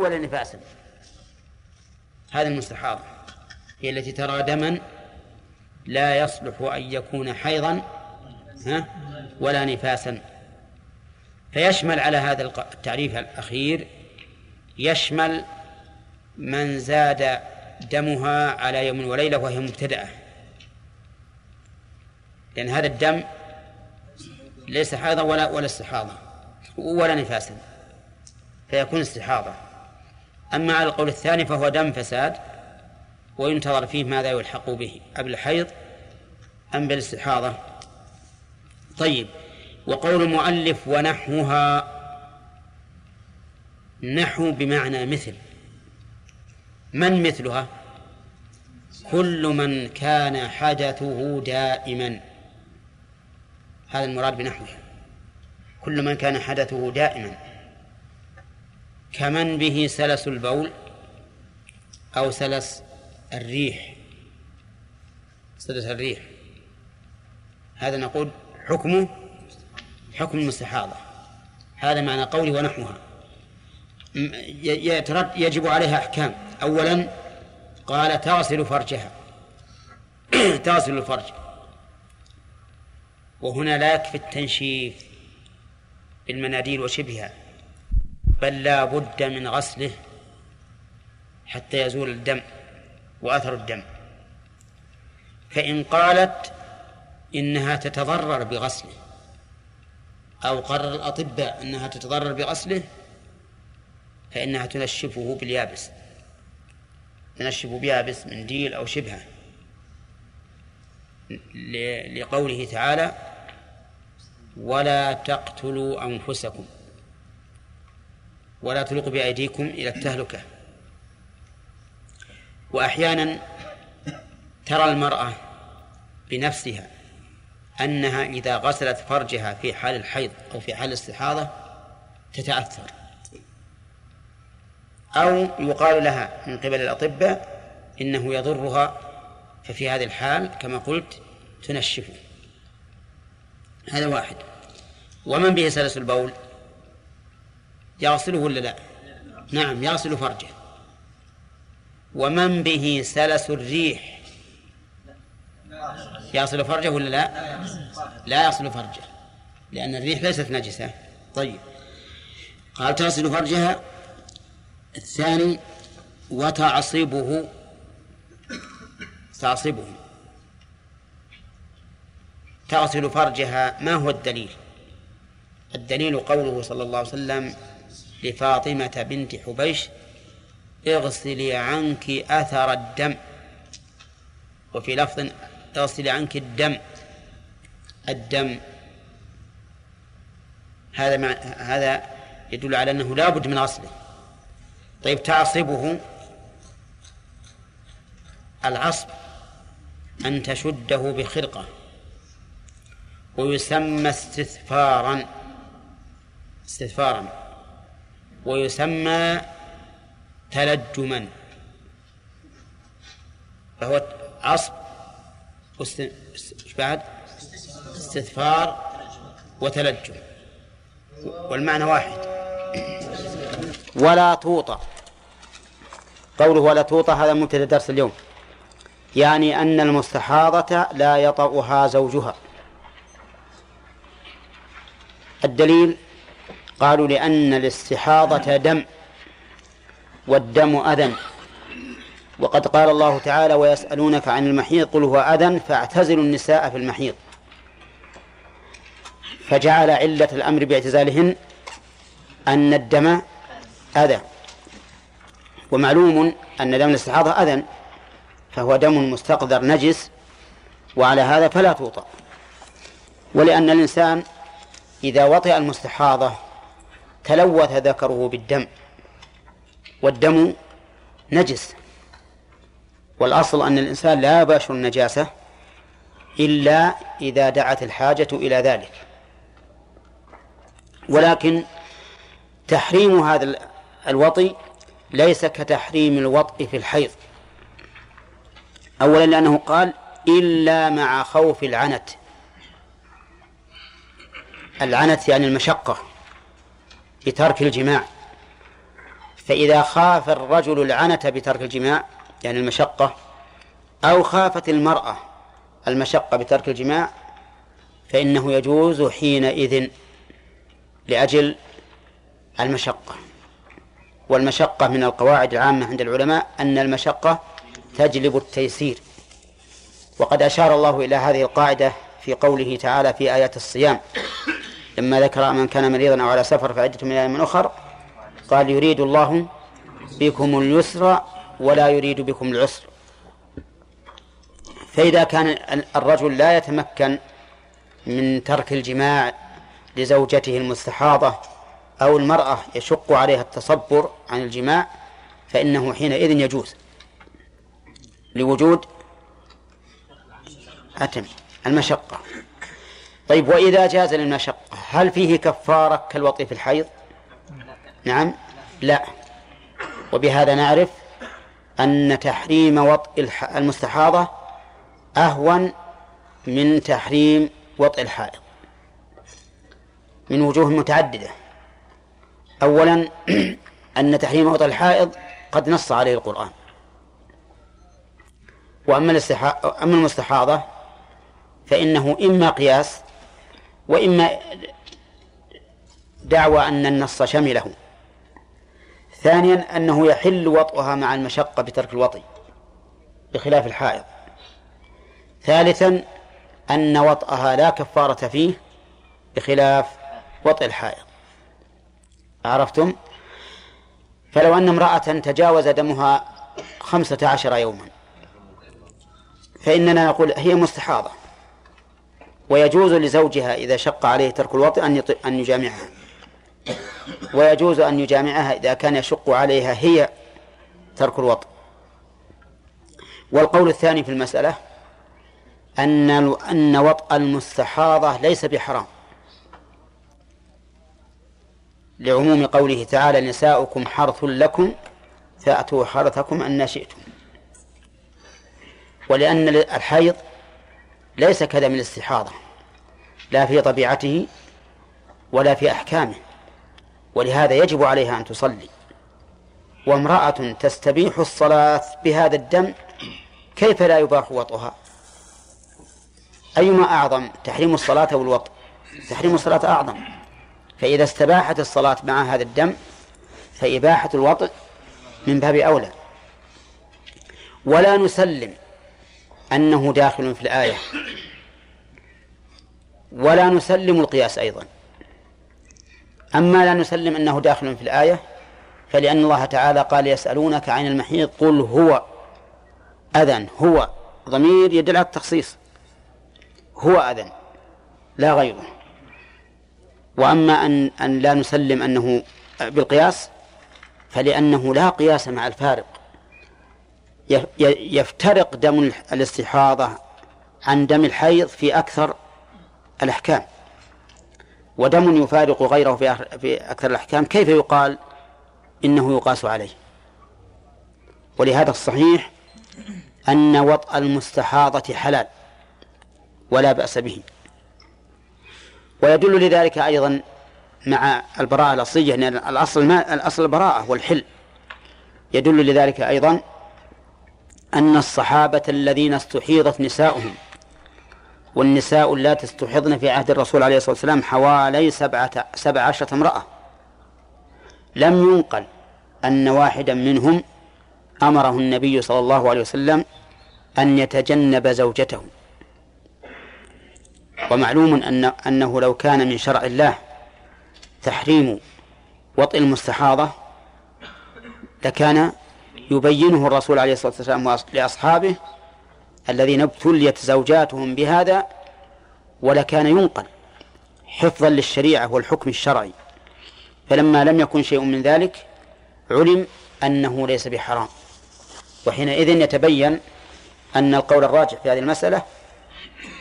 ولا نفاسا هذه المستحاضة هي التي ترى دما لا يصلح أن يكون حيضا ولا نفاسا. فيشمل على هذا التعريف الأخير يشمل من زاد دمها على يوم وليلة وهي مبتدأة. لأن هذا الدم ليس حيضا ولا ولا استحاضة ولا نفاسا. فيكون استحاضة. أما على القول الثاني فهو دم فساد وينتظر فيه ماذا يلحق به قبل الحيض أم بالاستحاضة. طيب وقول المؤلف ونحوها نحو بمعنى مثل. من مثلها؟ كل من كان حدثه دائما. هذا المراد بنحوها. كل من كان حدثه دائما. كمن به سلس البول أو سلس الريح؟ سلس الريح. هذا نقول حكمه حكم المستحاضة. هذا معنى قولي ونحوها. يجب عليها أحكام. أولا قال تغسل فرجها. تغسل الفرج. وهنا لا يكفي التنشيف بالمناديل وشبهها. بل لا بد من غسله حتى يزول الدم وأثر الدم. فإن قالت إنها تتضرر بغسله أو قرر الأطباء أنها تتضرر بغسله فإنها تنشفه باليابس تنشف بيابس منديل أو شبهة. لقوله تعالى ولا تقتلوا أنفسكم. ولا تلقوا بأيديكم إلى التهلكة. وأحيانا ترى المرأة بنفسها أنها إذا غسلت فرجها في حال الحيض أو في حال الاستحاضة تتأثر. أو يقال لها من قبل الأطباء إنه يضرها ففي هذه الحال كما قلت تنشفه هذا واحد. ومن به سلس البول؟ يغسله ولا لا؟ نعم يغسل فرجه. ومن به سلس الريح؟ يغسل فرجه ولا لا؟ لا يغسل فرجه لأن الريح ليست نجسة. طيب قال تغسل فرجها. الثاني وتعصبه. تعصبه. تغسل فرجها. ما هو الدليل؟ الدليل قوله صلى الله عليه وسلم لفاطمة بنت حبيش اغسلي عنك أثر الدم. وفي لفظ اغسلي عنك الدم الدم. هذا مع هذا يدل على أنه لا بد من غسله. طيب تعصبه. العصب أن تشده بخرقة. ويسمى استثفارا. استثفارا. ويسمى تلجما فهو عصب بعد؟ استثفار وتلجم والمعنى واحد. ولا توطى قوله ولا توطى هذا مبتدا درس اليوم يعني أن المستحاضة لا يطأها زوجها. الدليل قالوا لأن الاستحاضة دم والدم أذى وقد قال الله تعالى ويسألونك عن المحيض قل هو أذى فاعتزلوا النساء في المحيض. فجعل علة الأمر باعتزالهن أن الدم أذى. ومعلوم أن دم الاستحاضة أذى فهو دم مستقذر نجس وعلى هذا فلا توطأ. ولأن الإنسان إذا وطئ المستحاضة تلوث ذكره بالدم. والدم نجس. والأصل أن الإنسان لا يباشر النجاسة إلا إذا دعت الحاجة إلى ذلك. ولكن تحريم هذا الوطي ليس كتحريم الوطء في الحيض. أولا لأنه قال إلا مع خوف العنت. العنت يعني المشقة. في ترك الجماع. فإذا خاف الرجل العنة بترك الجماع يعني المشقة أو خافت المرأة المشقة بترك الجماع فإنه يجوز حينئذ لأجل المشقة. والمشقة من القواعد العامة عند العلماء أن المشقة تجلب التيسير. وقد أشار الله إلى هذه القاعدة في قوله تعالى في آيات الصيام لما ذكر من كان مريضا أو على سفر فعدة من أيام أخر قال يريد الله بكم اليسر ولا يريد بكم العسر. فإذا كان الرجل لا يتمكن من ترك الجماع لزوجته المستحاضة أو المرأة يشق عليها التصبر عن الجماع فإنه حينئذ يجوز لوجود أتم المشقة. طيب وإذا جاز للمشقة؟ هل فيه كفارة كالوطي في الحيض؟ نعم. لا. وبهذا نعرف أن تحريم وطء المستحاضة أهون من تحريم وطء الحائض. من وجوه متعددة. أولا أن تحريم وطء الحائض قد نص عليه القرآن. وأما أما المستحاضة فإنه إما قياس وإما دعوى أن النص شمله. ثانيا أنه يحل وطئها مع المشقة بترك الوطي بخلاف الحائض. ثالثا أن وطئها لا كفارة فيه بخلاف وطئ الحائض. عرفتم؟ فلو أن امرأة تجاوز دمها خمسة عشر يوما فإننا نقول هي مستحاضة ويجوز لزوجها إذا شق عليه ترك الوطئ أن يجامعها. ويجوز أن يجامعها إذا كان يشق عليها هي ترك الوطئ والقول الثاني في المسألة أن أن وطأ المستحاضة ليس بحرام. لعموم قوله تعالى نساؤكم حرث لكم فأتوا حرثكم أن شئتم ولأن الحيض ليس كدم الاستحاضة لا في طبيعته ولا في أحكامه. ولهذا يجب عليها أن تصلي. وامرأة تستبيح الصلاة بهذا الدم كيف لا يباح وطئها؟ أيما أعظم تحريم الصلاة أو الوطء تحريم الصلاة أعظم. فإذا استباحت الصلاة مع هذا الدم فإباحة الوطء من باب أولى. ولا نسلم أنه داخل في الآية. ولا نسلم القياس أيضا. أما لا نسلم أنه داخل في الآية فلأن الله تعالى قال يسألونك عن المحيط قل هو. أذن هو. ضمير يدل على التخصيص. هو أذن لا غيره. وأما أن أن لا نسلم أنه بالقياس فلأنه لا قياس مع الفارق. يفترق دم الاستحاضة عن دم الحيض في أكثر الأحكام. ودم يفارق غيره في أكثر الأحكام كيف يقال إنه يقاس عليه؟ ولهذا الصحيح أن وطأ المستحاضة حلال ولا بأس به. ويدل لذلك أيضا مع البراءة الأصلية أن الأصل ما الأصل البراءة والحل. يدل لذلك أيضا أن الصحابة الذين استحيضت نساؤهم والنساء اللاتي استحضن في عهد الرسول عليه الصلاة والسلام حوالي سبعة سبع عشرة امرأة. لم ينقل أن واحدا منهم أمره النبي صلى الله عليه وسلم أن يتجنب زوجته. ومعلوم أن أنه لو كان من شرع الله تحريم وطئ المستحاضة لكان يبينه الرسول عليه الصلاة والسلام لأصحابه الذين ابتليت زوجاتهم بهذا ولكان ينقل حفظا للشريعة والحكم الشرعي. فلما لم يكن شيء من ذلك علم أنه ليس بحرام. وحينئذ يتبين أن القول الراجح في هذه المسألة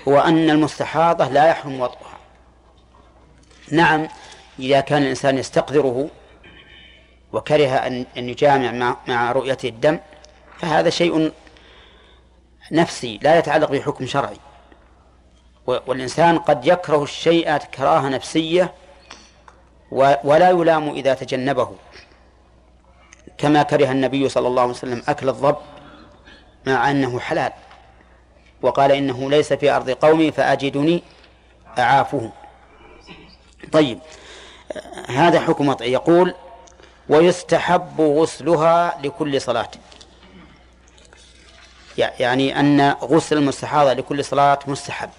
هو أن المستحاضة لا يحرم وطئها نعم إذا كان الإنسان يستقدره وكره أن يجامع مع مع رؤيته الدم فهذا شيء نفسي لا يتعلق بحكم شرعي. والإنسان قد يكره الشيء كراهة نفسية ولا يلام إذا تجنبه. كما كره النبي صلى الله عليه وسلم أكل الضب مع أنه حلال. وقال إنه ليس في أرض قومي فأجدني أعافه طيب هذا حكم وضعي يقول ويستحب غسلها لكل صلاة. يعني أن غسل المستحاضة لكل صلاة مستحب.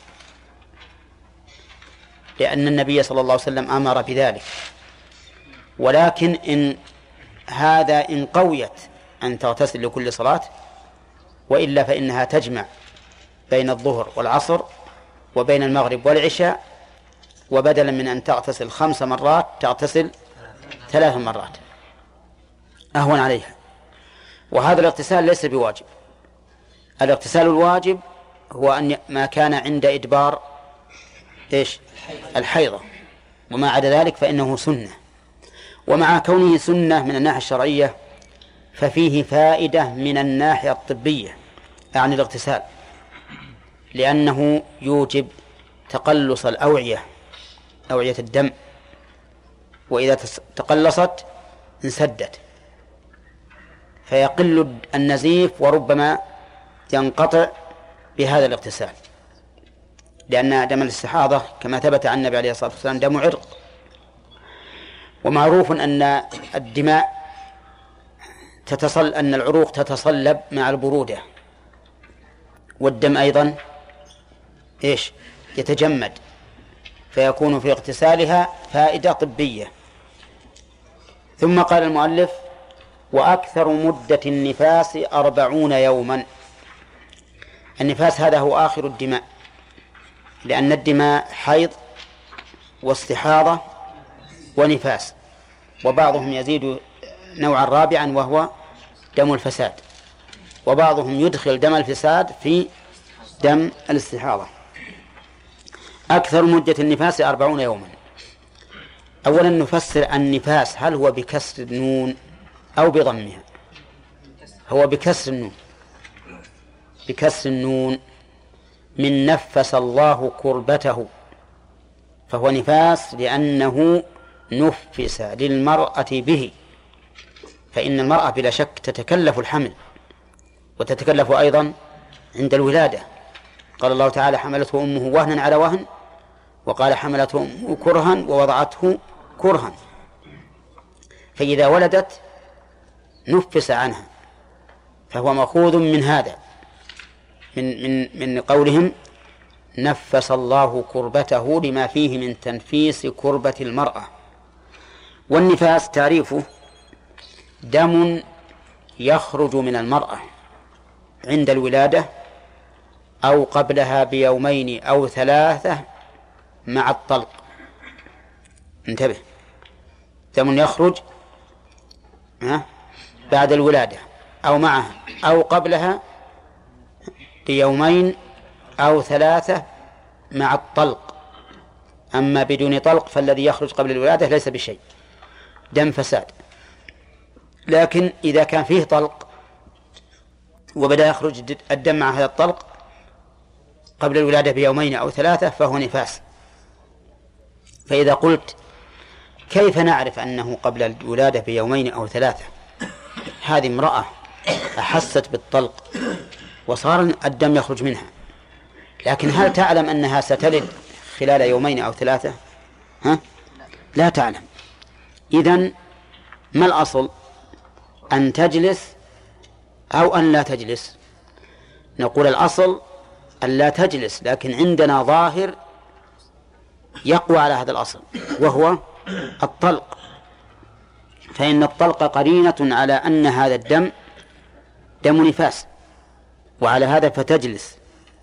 لأن النبي صلى الله عليه وسلم أمر بذلك. ولكن إن هذا إن قويت أن تغتسل لكل صلاة وإلا فإنها تجمع بين الظهر والعصر وبين المغرب والعشاء وبدلا من أن تغتسل خمس مرات تغتسل ثلاث مرات. أهون عليها. وهذا الاغتسال ليس بواجب. الاغتسال الواجب هو أن ما كان عند إدبار إيش؟ الحيضة. وما عدا ذلك فإنه سنة. ومع كونه سنة من الناحية الشرعية ففيه فائدة من الناحية الطبية عن الاغتسال. لأنه يوجب تقلص الأوعية أوعية الدم. وإذا تقلصت انسدت. فيقل النزيف وربما ينقطع بهذا الاغتسال. لأن دم الاستحاضة كما ثبت عن النبي عليه الصلاة والسلام دم عرق. ومعروف أن الدماء تتصل أن العروق تتصلب مع البرودة. والدم أيضا إيش؟ يتجمد. فيكون في اغتسالها فائدة طبية. ثم قال المؤلف وأكثر مدة النفاس أربعون يوما. النفاس هذا هو آخر الدماء لأن الدماء حيض واستحاضة ونفاس وبعضهم يزيد نوعا رابعا وهو دم الفساد وبعضهم يدخل دم الفساد في دم الاستحاضة. أكثر مدة النفاس أربعون يوما. أولا نفسر النفاس هل هو بكسر النون أو بضمها؟ هو بكسر النون. بكسر النون من نفس الله كربته فهو نفاس لأنه نفس للمرأة به فإن المرأة بلا شك تتكلف الحمل وتتكلف أيضا عند الولادة. قال الله تعالى حملته أمه وهنا على وهن وقال حملته أمه كرها ووضعته كرها فإذا ولدت نفس عنها فهو مأخوذ من هذا. من من من قولهم نفس الله كربته لما فيه من تنفيس كربة المرأة. والنفاس تعريفه دم يخرج من المرأة عند الولادة أو قبلها بيومين أو ثلاثة مع الطلق. انتبه. دم يخرج بعد الولادة أو معها أو قبلها بيومين أو ثلاثة مع الطلق. أما بدون طلق فالذي يخرج قبل الولادة ليس بشيء. دم فساد. لكن إذا كان فيه طلق وبدأ يخرج الدم مع هذا الطلق قبل الولادة بيومين أو ثلاثة فهو نفاس. فإذا قلت كيف نعرف أنه قبل الولادة بيومين أو ثلاثة؟ هذه امرأة أحست بالطلق. وصار الدم يخرج منها. لكن هل تعلم أنها ستلد خلال يومين أو ثلاثة؟ ها؟ لا تعلم. إذن ما الأصل؟ أن تجلس أو أن لا تجلس. نقول الأصل أن لا تجلس لكن عندنا ظاهر يقوى على هذا الأصل وهو الطلق. فإن الطلق قرينة على أن هذا الدم دم نفاس. وعلى هذا فتجلس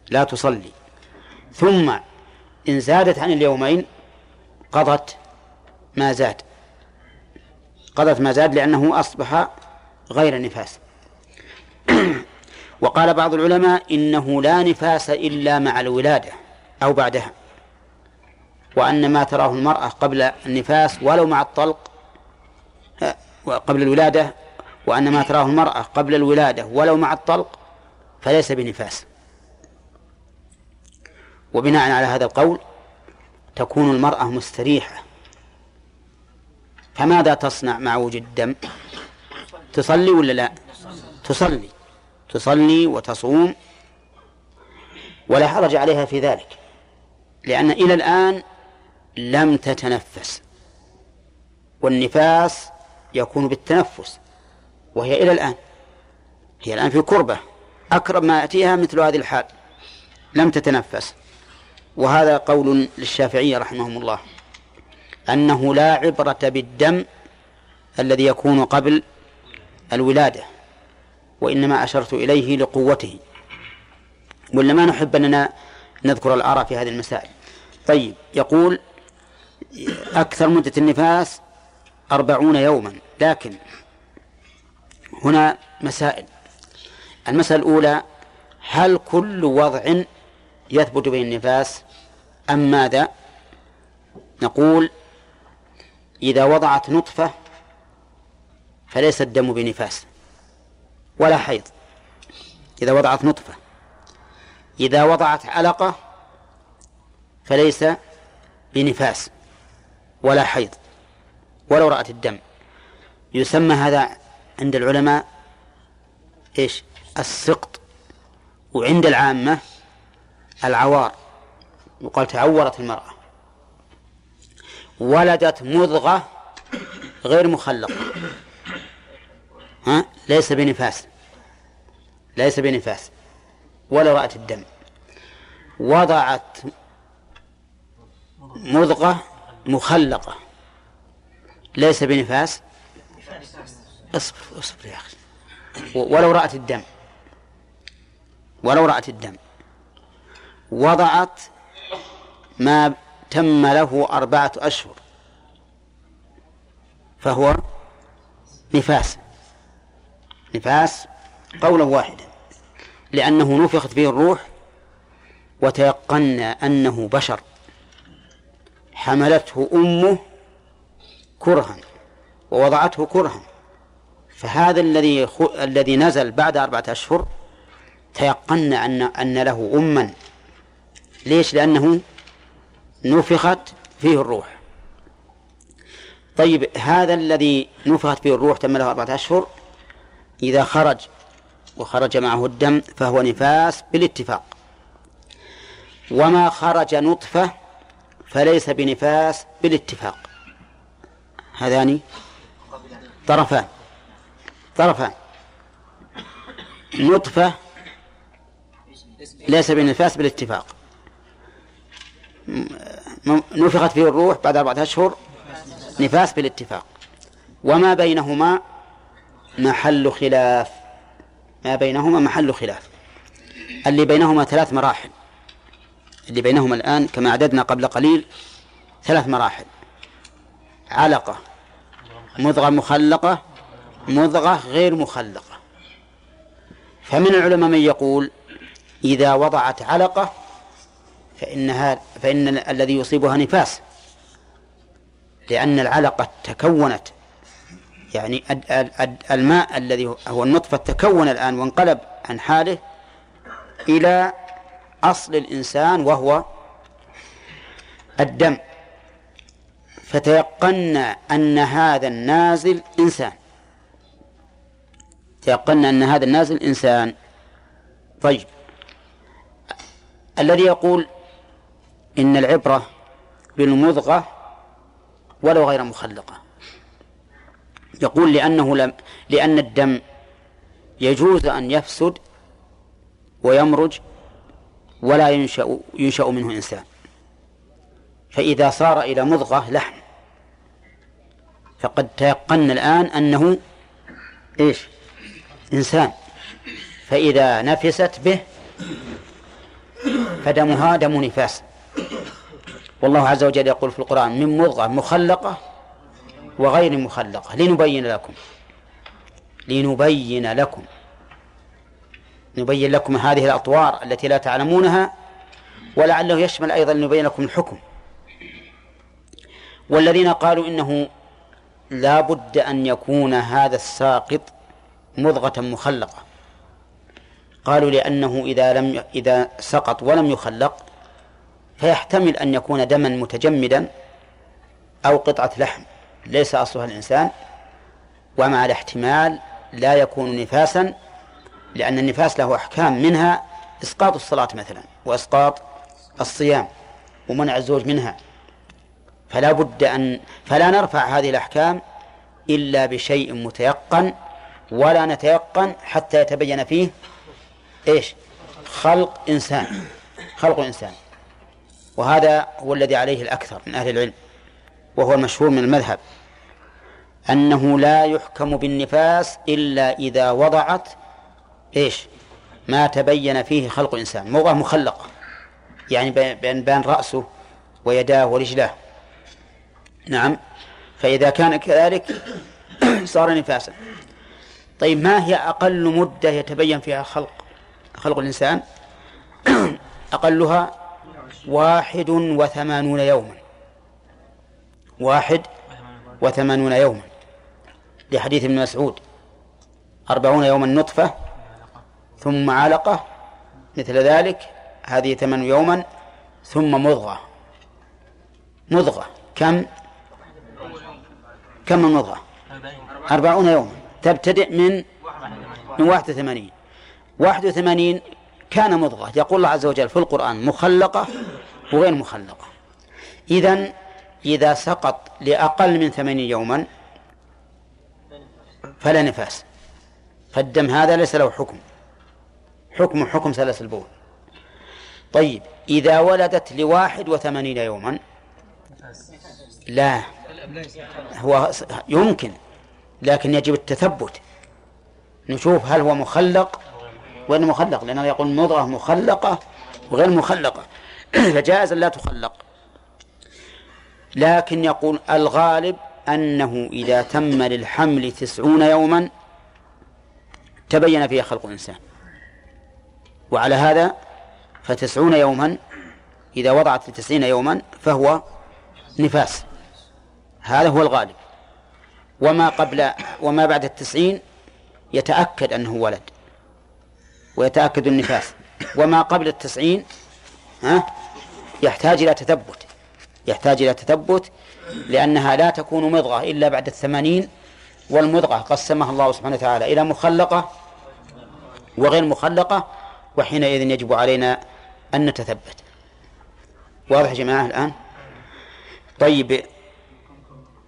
لا تصلي. ثم إن زادت عن اليومين قضت ما زاد. قضت ما زاد لأنه أصبح غير نفاس. وقال بعض العلماء إنه لا نفاس إلا مع الولادة أو بعدها. وأن ما تراه المرأة قبل النفاس ولو مع الطلق قبل الولادة وأن ما تراه المرأة قبل الولادة ولو مع الطلق فليس بنفاس. وبناء على هذا القول تكون المرأة مستريحة. فماذا تصنع مع وجود الدم؟ تصلي ولا لا؟ تصلي. تصلي وتصوم ولا حرج عليها في ذلك لأن إلى الآن لم تتنفس. والنفاس يكون بالتنفس وهي إلى الآن. هي الآن في كربة. أقرب ما يأتيها مثل هذه الحال. لم تتنفس. وهذا قول للشافعية رحمهم الله. أنه لا عبرة بالدم الذي يكون قبل الولادة وإنما أشرت إليه لقوته. ولا ما نحب أننا نذكر الآراء في هذه المسائل. طيب يقول أكثر مدة النفاس أربعون يوما. لكن هنا مسائل. المسألة الأولى هل كل وضع يثبت به النفاس أم ماذا؟ نقول إذا وضعت نطفة فليس الدم بنفاس ولا حيض. إذا وضعت نطفة إذا وضعت علقة فليس بنفاس ولا حيض ولو رأت الدم. يسمى هذا عند العلماء إيش؟ السقط وعند العامة العوار. يقال تعورت المرأة. ولدت مضغة غير مخلقة ها؟ ليس بنفاس. ليس بنفاس. ولا رأت الدم. وضعت مضغة مخلقة. ليس بنفاس. اصبر اصبر يا أخي. ولو رأت الدم. ولو رأت الدم. وضعت ما تم له أربعة أشهر. فهو نفاس. نفاس قولا واحدا. لأنه نفخت فيه الروح وتيقنا أنه بشر. حملته أمه كرها ووضعته كرها. فهذا الذي الذي نزل بعد أربعة أشهر تيقنا أن أن له أما. ليش؟ لأنه نفخت فيه الروح. طيب هذا الذي نفخت فيه الروح تم له أربعة أشهر. إذا خرج وخرج معه الدم فهو نفاس بالاتفاق. وما خرج نطفة فليس بنفاس بالاتفاق. هذان طرفان. طرفان. نطفة ليس بنفاس بالاتفاق. نفخت فيه الروح بعد أربعة أشهر نفاس بالاتفاق. وما بينهما محل خلاف. ما بينهما محل خلاف. اللي بينهما ثلاث مراحل. اللي بينهما الآن كما عددنا قبل قليل ثلاث مراحل. علقة مضغة مخلقة مضغة غير مخلقة. فمن العلماء من يقول إذا وضعت علقة فإنها فإن الذي يصيبها نفاس. لأن العلقة تكونت يعني الماء الذي هو النطفة تكون الآن وانقلب عن حاله إلى أصل الإنسان وهو الدم. فتيقنا أن هذا النازل إنسان. تيقنا أن هذا النازل إنسان. طيب. الذي يقول إن العبرة بالمضغة ولو غير مخلقة. يقول لأنه لم لأن الدم يجوز أن يفسد ويمرج ولا ينشأ ينشأ منه إنسان. فإذا صار إلى مضغة لحم. فقد تيقن الآن أنه إيش؟ إنسان. فإذا نفست به فدمها دم نفاس. والله عز وجل يقول في القرآن من مضغة مخلقة وغير مخلقة. لنبين لكم. لنبين لكم. نبين لكم هذه الأطوار التي لا تعلمونها ولعله يشمل أيضا لنبين لكم الحكم. والذين قالوا إنه لا بد أن يكون هذا الساقط مضغة مخلقة. قالوا لأنه إذا لم إذا سقط ولم يخلق فيحتمل أن يكون دما متجمدا أو قطعة لحم. ليس أصلها الإنسان ومع الاحتمال لا يكون نفاسا لأن النفاس له أحكام منها إسقاط الصلاة مثلا وإسقاط الصيام ومنع الزوج منها. فلا بد أن فلا نرفع هذه الأحكام إلا بشيء متيقن ولا نتيقن حتى يتبين فيه إيش؟ خلق إنسان. خلق إنسان. وهذا هو الذي عليه الأكثر من أهل العلم وهو المشهور من المذهب. أنه لا يحكم بالنفاس إلا إذا وضعت إيش؟ ما تبين فيه خلق إنسان. موضع مخلقة يعني بين بين رأسه ويداه ورجلاه. نعم. فإذا كان كذلك صار نفاسا. طيب ما هي أقل مدة يتبين فيها خلق؟ خلق الإنسان أقلها واحد وثمانون يوما. واحد وثمانون يوما. لحديث ابن مسعود. أربعون يوما نطفة ثم علقة مثل ذلك. هذه ثمان يوما ثم مضغة. مضغة كم؟ كم المضغة أربعون يوما. تبتدئ من من واحد وثمانين. واحد وثمانين كان مضغة. يقول الله عز وجل في القرآن مخلقة وغير مخلقة. إذا إذا سقط لأقل من ثمانين يوما فلا نفاس. فالدم هذا ليس له حكم. حكم حكم سلس البول. طيب إذا ولدت لواحد وثمانين يوما لا هو يمكن لكن يجب التثبت. نشوف هل هو مخلق وين مخلق؟ لأنه يقول مضغة مخلقة وغير مخلقة. فجائز لا تخلق. لكن يقول الغالب أنه إذا تم للحمل تسعون يوما تبين فيها خلق الإنسان. وعلى هذا فتسعون يوما إذا وضعت لتسعين يوما فهو نفاس. هذا هو الغالب. وما قبل وما بعد التسعين يتأكد أنه ولد. ويتأكد النفاس. وما قبل التسعين ها يحتاج إلى تثبت. يحتاج إلى تثبت لأنها لا تكون مضغة إلا بعد الثمانين والمضغة قسمها الله سبحانه وتعالى إلى مخلقة وغير مخلقة وحينئذ يجب علينا أن نتثبت. واضح يا جماعة الآن؟ طيب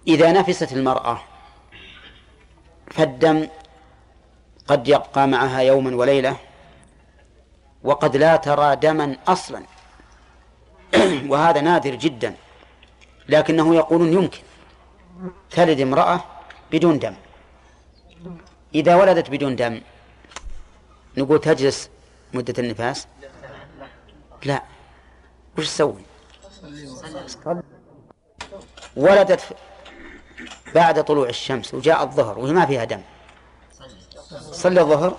إذا نفست المرأة فالدم قد يبقى معها يوما وليلة وقد لا ترى دما أصلا. وهذا نادر جدا. لكنه يقولون يمكن. تلد امرأة بدون دم. إذا ولدت بدون دم نقول تجلس مدة النفاس؟ لا. وش تسوي؟ ولدت بعد طلوع الشمس وجاء الظهر وهي ما فيها دم. صلي الظهر؟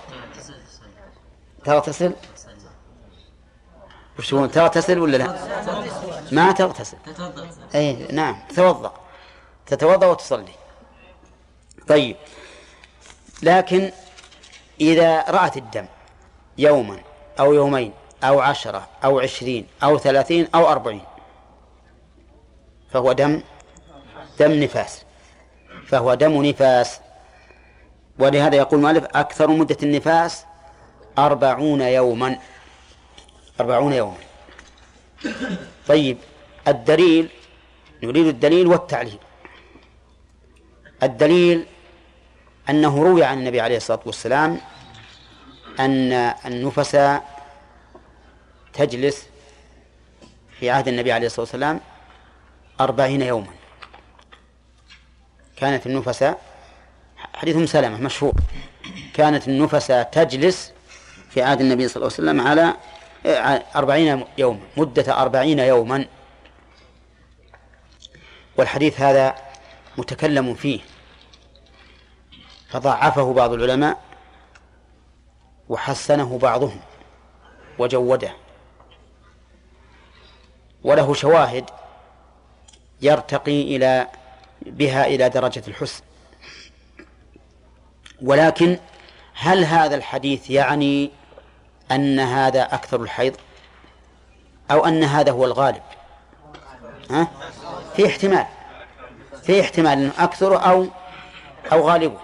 تغتسل وش تغتسل ولا لا؟ ما تغتسل. اي نعم تتوضا تتوضأ وتصلي. طيب. لكن إذا رأت الدم يوما أو يومين أو عشرة أو عشرين أو ثلاثين أو أربعين فهو دم دم نفاس. فهو دم نفاس. ولهذا يقول المؤلف أكثر مدة النفاس أربعون يوما. أربعون يوما طيب الدليل نريد الدليل والتعليل. الدليل أنه روي عن النبي عليه الصلاة والسلام أن النفس تجلس في عهد النبي عليه الصلاة والسلام أربعين يوما. كانت النفس حديث ام سلمة مشهور. كانت النفس تجلس في عهد النبي صلى الله عليه وسلم على أربعين يوما مدة أربعين يوما. والحديث هذا متكلم فيه. فضعفه بعض العلماء وحسنه بعضهم وجوده. وله شواهد يرتقي إلى بها إلى درجة الحسن. ولكن هل هذا الحديث يعني أن هذا أكثر الحيض أو أن هذا هو الغالب. ها؟ في احتمال. في احتمال أنه أكثر أو أو غالبه.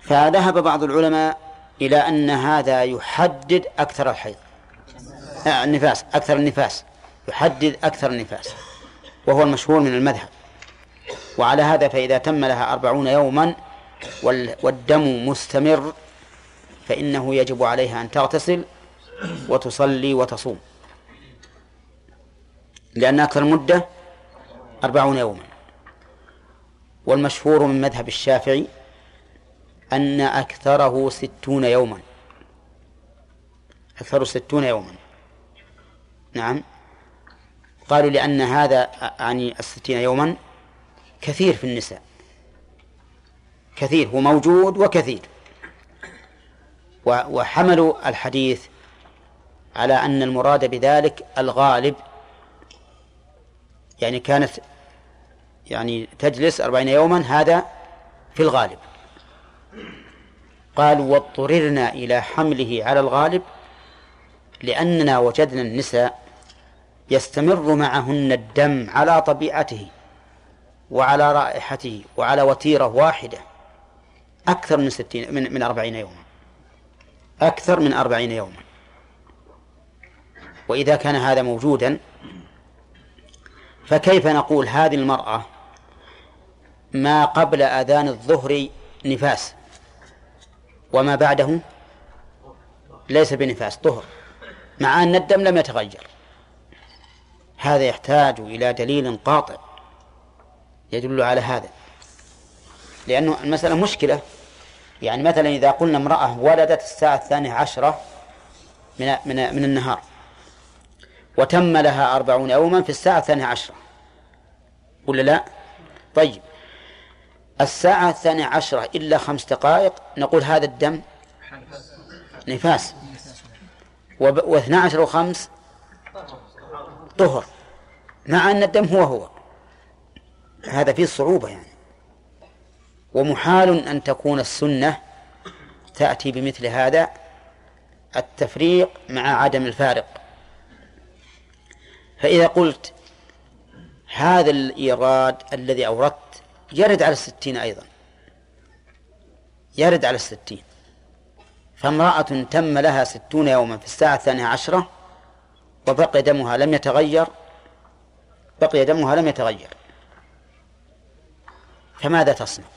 فذهب بعض العلماء إلى أن هذا يحدد أكثر الحيض. آه، النفاس أكثر النفاس. يحدد أكثر النفاس. وهو المشهور من المذهب. وعلى هذا فإذا تم لها أربعون يوما والدم مستمر فإنه يجب عليها أن تغتسل وتصلي وتصوم. لأن أكثر المدة أربعون يوما. والمشهور من مذهب الشافعي أن أكثره ستون يوما. أكثر ستون يوما. نعم. قالوا لأن هذا يعني الستين يوما كثير في النساء. كثير هو موجود وكثير. وحملوا الحديث على أن المراد بذلك الغالب يعني كانت يعني تجلس أربعين يوما هذا في الغالب. قالوا واضطررنا إلى حمله على الغالب لأننا وجدنا النساء يستمر معهن الدم على طبيعته وعلى رائحته وعلى وتيرة واحدة أكثر من ستين من, من أربعين يوما. أكثر من أربعين يوما. وإذا كان هذا موجودا فكيف نقول هذه المرأة ما قبل أذان الظهر نفاس؟ وما بعده ليس بنفاس طهر مع أن الدم لم يتغير. هذا يحتاج إلى دليل قاطع يدل على هذا. لأنه المسألة مشكلة. يعني مثلا إذا قلنا امرأة ولدت الساعة الثانية عشرة من من من النهار وتم لها أربعون يوما في الساعة الثانية عشرة ولا لا؟ طيب. الساعة الثانية عشرة إلا خمس دقائق نقول هذا الدم نفاس. واثنى عشر وخمس طهر مع أن الدم هو هو. هذا فيه صعوبة يعني. ومحال أن تكون السنة تأتي بمثل هذا التفريق مع عدم الفارق. فإذا قلت هذا الإيراد الذي أوردت يرد على الستين أيضا. يرد على الستين. فامرأة تم لها ستون يوما في الساعة الثانية عشرة وبقي دمها لم يتغير بقي دمها لم يتغير. فماذا تصنع؟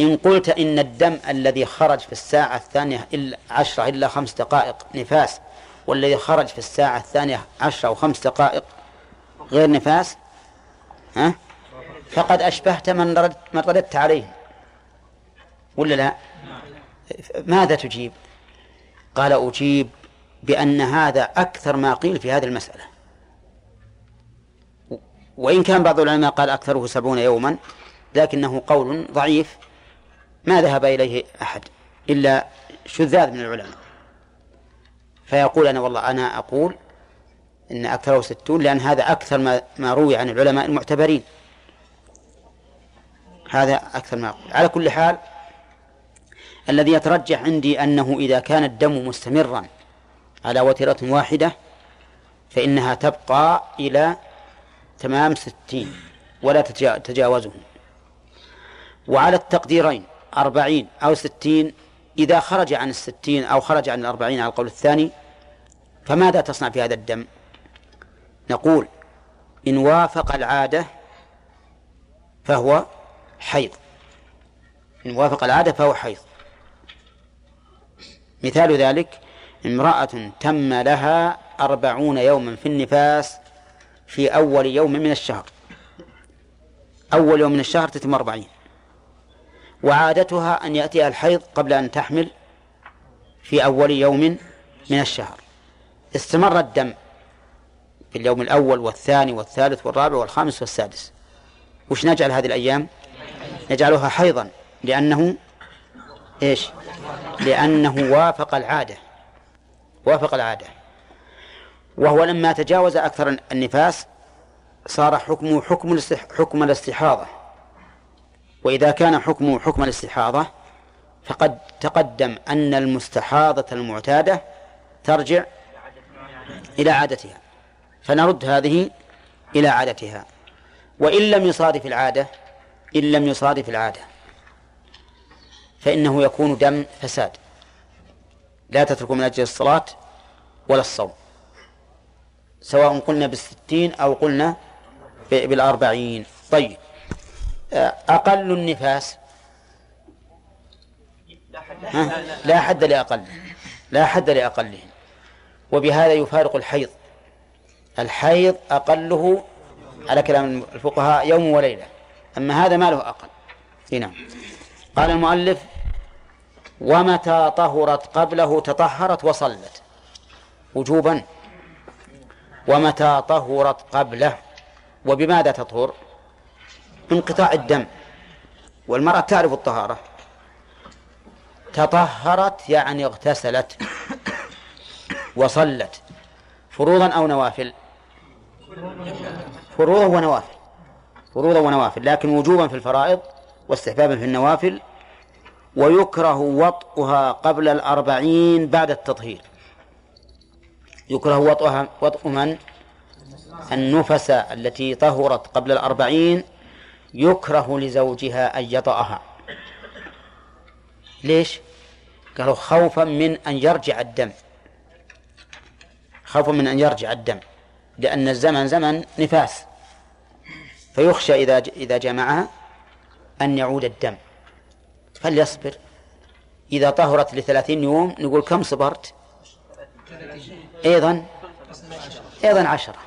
إن قلت إن الدم الذي خرج في الساعة الثانية عشرة إلا خمس دقائق نفاس والذي خرج في الساعة الثانية عشرة أو خمس دقائق غير نفاس ها؟ فقد أشبهت من ردت, من رددت عليه. ولا لا؟ ماذا تجيب؟ قال أجيب بأن هذا أكثر ما قيل في هذه المسألة. وإن كان بعض العلماء قال أكثره سبعون يوما لكنه قول ضعيف. ما ذهب إليه أحد إلا شذاذ من العلماء. فيقول أنا والله أنا أقول إن أكثره ستون لأن هذا أكثر ما, ما روي عن العلماء المعتبرين. هذا أكثر ما أقول. على كل حال الذي يترجح عندي أنه إذا كان الدم مستمرا على وتيرة واحدة فإنها تبقى إلى تمام ستين ولا تجاوزه. وعلى التقديرين أربعين أو ستين إذا خرج عن الستين أو خرج عن الأربعين على القول الثاني فماذا تصنع في هذا الدم؟ نقول إن وافق العادة فهو حيض. إن وافق العادة فهو حيض. مثال ذلك امرأة تم لها أربعون يوما في النفاس في أول يوم من الشهر. أول يوم من الشهر تتم أربعين. وعادتها أن يأتيها الحيض قبل أن تحمل في أول يوم من الشهر. استمر الدم في اليوم الأول والثاني والثالث والرابع والخامس والسادس. وش نجعل هذه الأيام؟ نجعلها حيضا لأنه إيش؟ لأنه وافق العادة. وافق العادة. وهو لما تجاوز أكثر النفاس صار حكمه حكم حكم الاستحاضة. وإذا كان حكمه حكم الاستحاضة فقد تقدم أن المستحاضة المعتادة ترجع إلى عادتها فنرد هذه إلى عادتها. وإن لم يصادف العادة إن لم يصادف العادة فإنه يكون دم فساد. لا تتركوا من أجل الصلاة ولا الصوم. سواء قلنا بالستين أو قلنا بالأربعين. طيب. أقل النفاس؟ لا حد لأقل لا حد لأقله. وبهذا يفارق الحيض. الحيض أقله على كلام الفقهاء يوم وليلة. أما هذا ما له أقل. هنا قال المؤلف ومتى طهرت قبله تطهرت وصلت. وجوبا. ومتى طهرت قبله. وبماذا تطهر؟ انقطاع الدم. والمرأة تعرف الطهارة. تطهرت يعني اغتسلت. وصلت. فروضا أو نوافل. فروضا ونوافل. فروضا ونوافل. لكن وجوبا في الفرائض واستحبابا في النوافل. ويكره وطئها قبل الأربعين بعد التطهير. يكره وطئها وطئ من؟ النفس التي طهرت قبل الأربعين يكره لزوجها أن يطأها. ليش؟ قالوا خوفا من أن يرجع الدم. خوفا من أن يرجع الدم. لأن الزمن زمن نفاس. فيخشى إذا إذا جمعها أن يعود الدم. فليصبر. إذا طهرت لثلاثين يوم نقول كم صبرت؟ أيضا أيضا عشرة.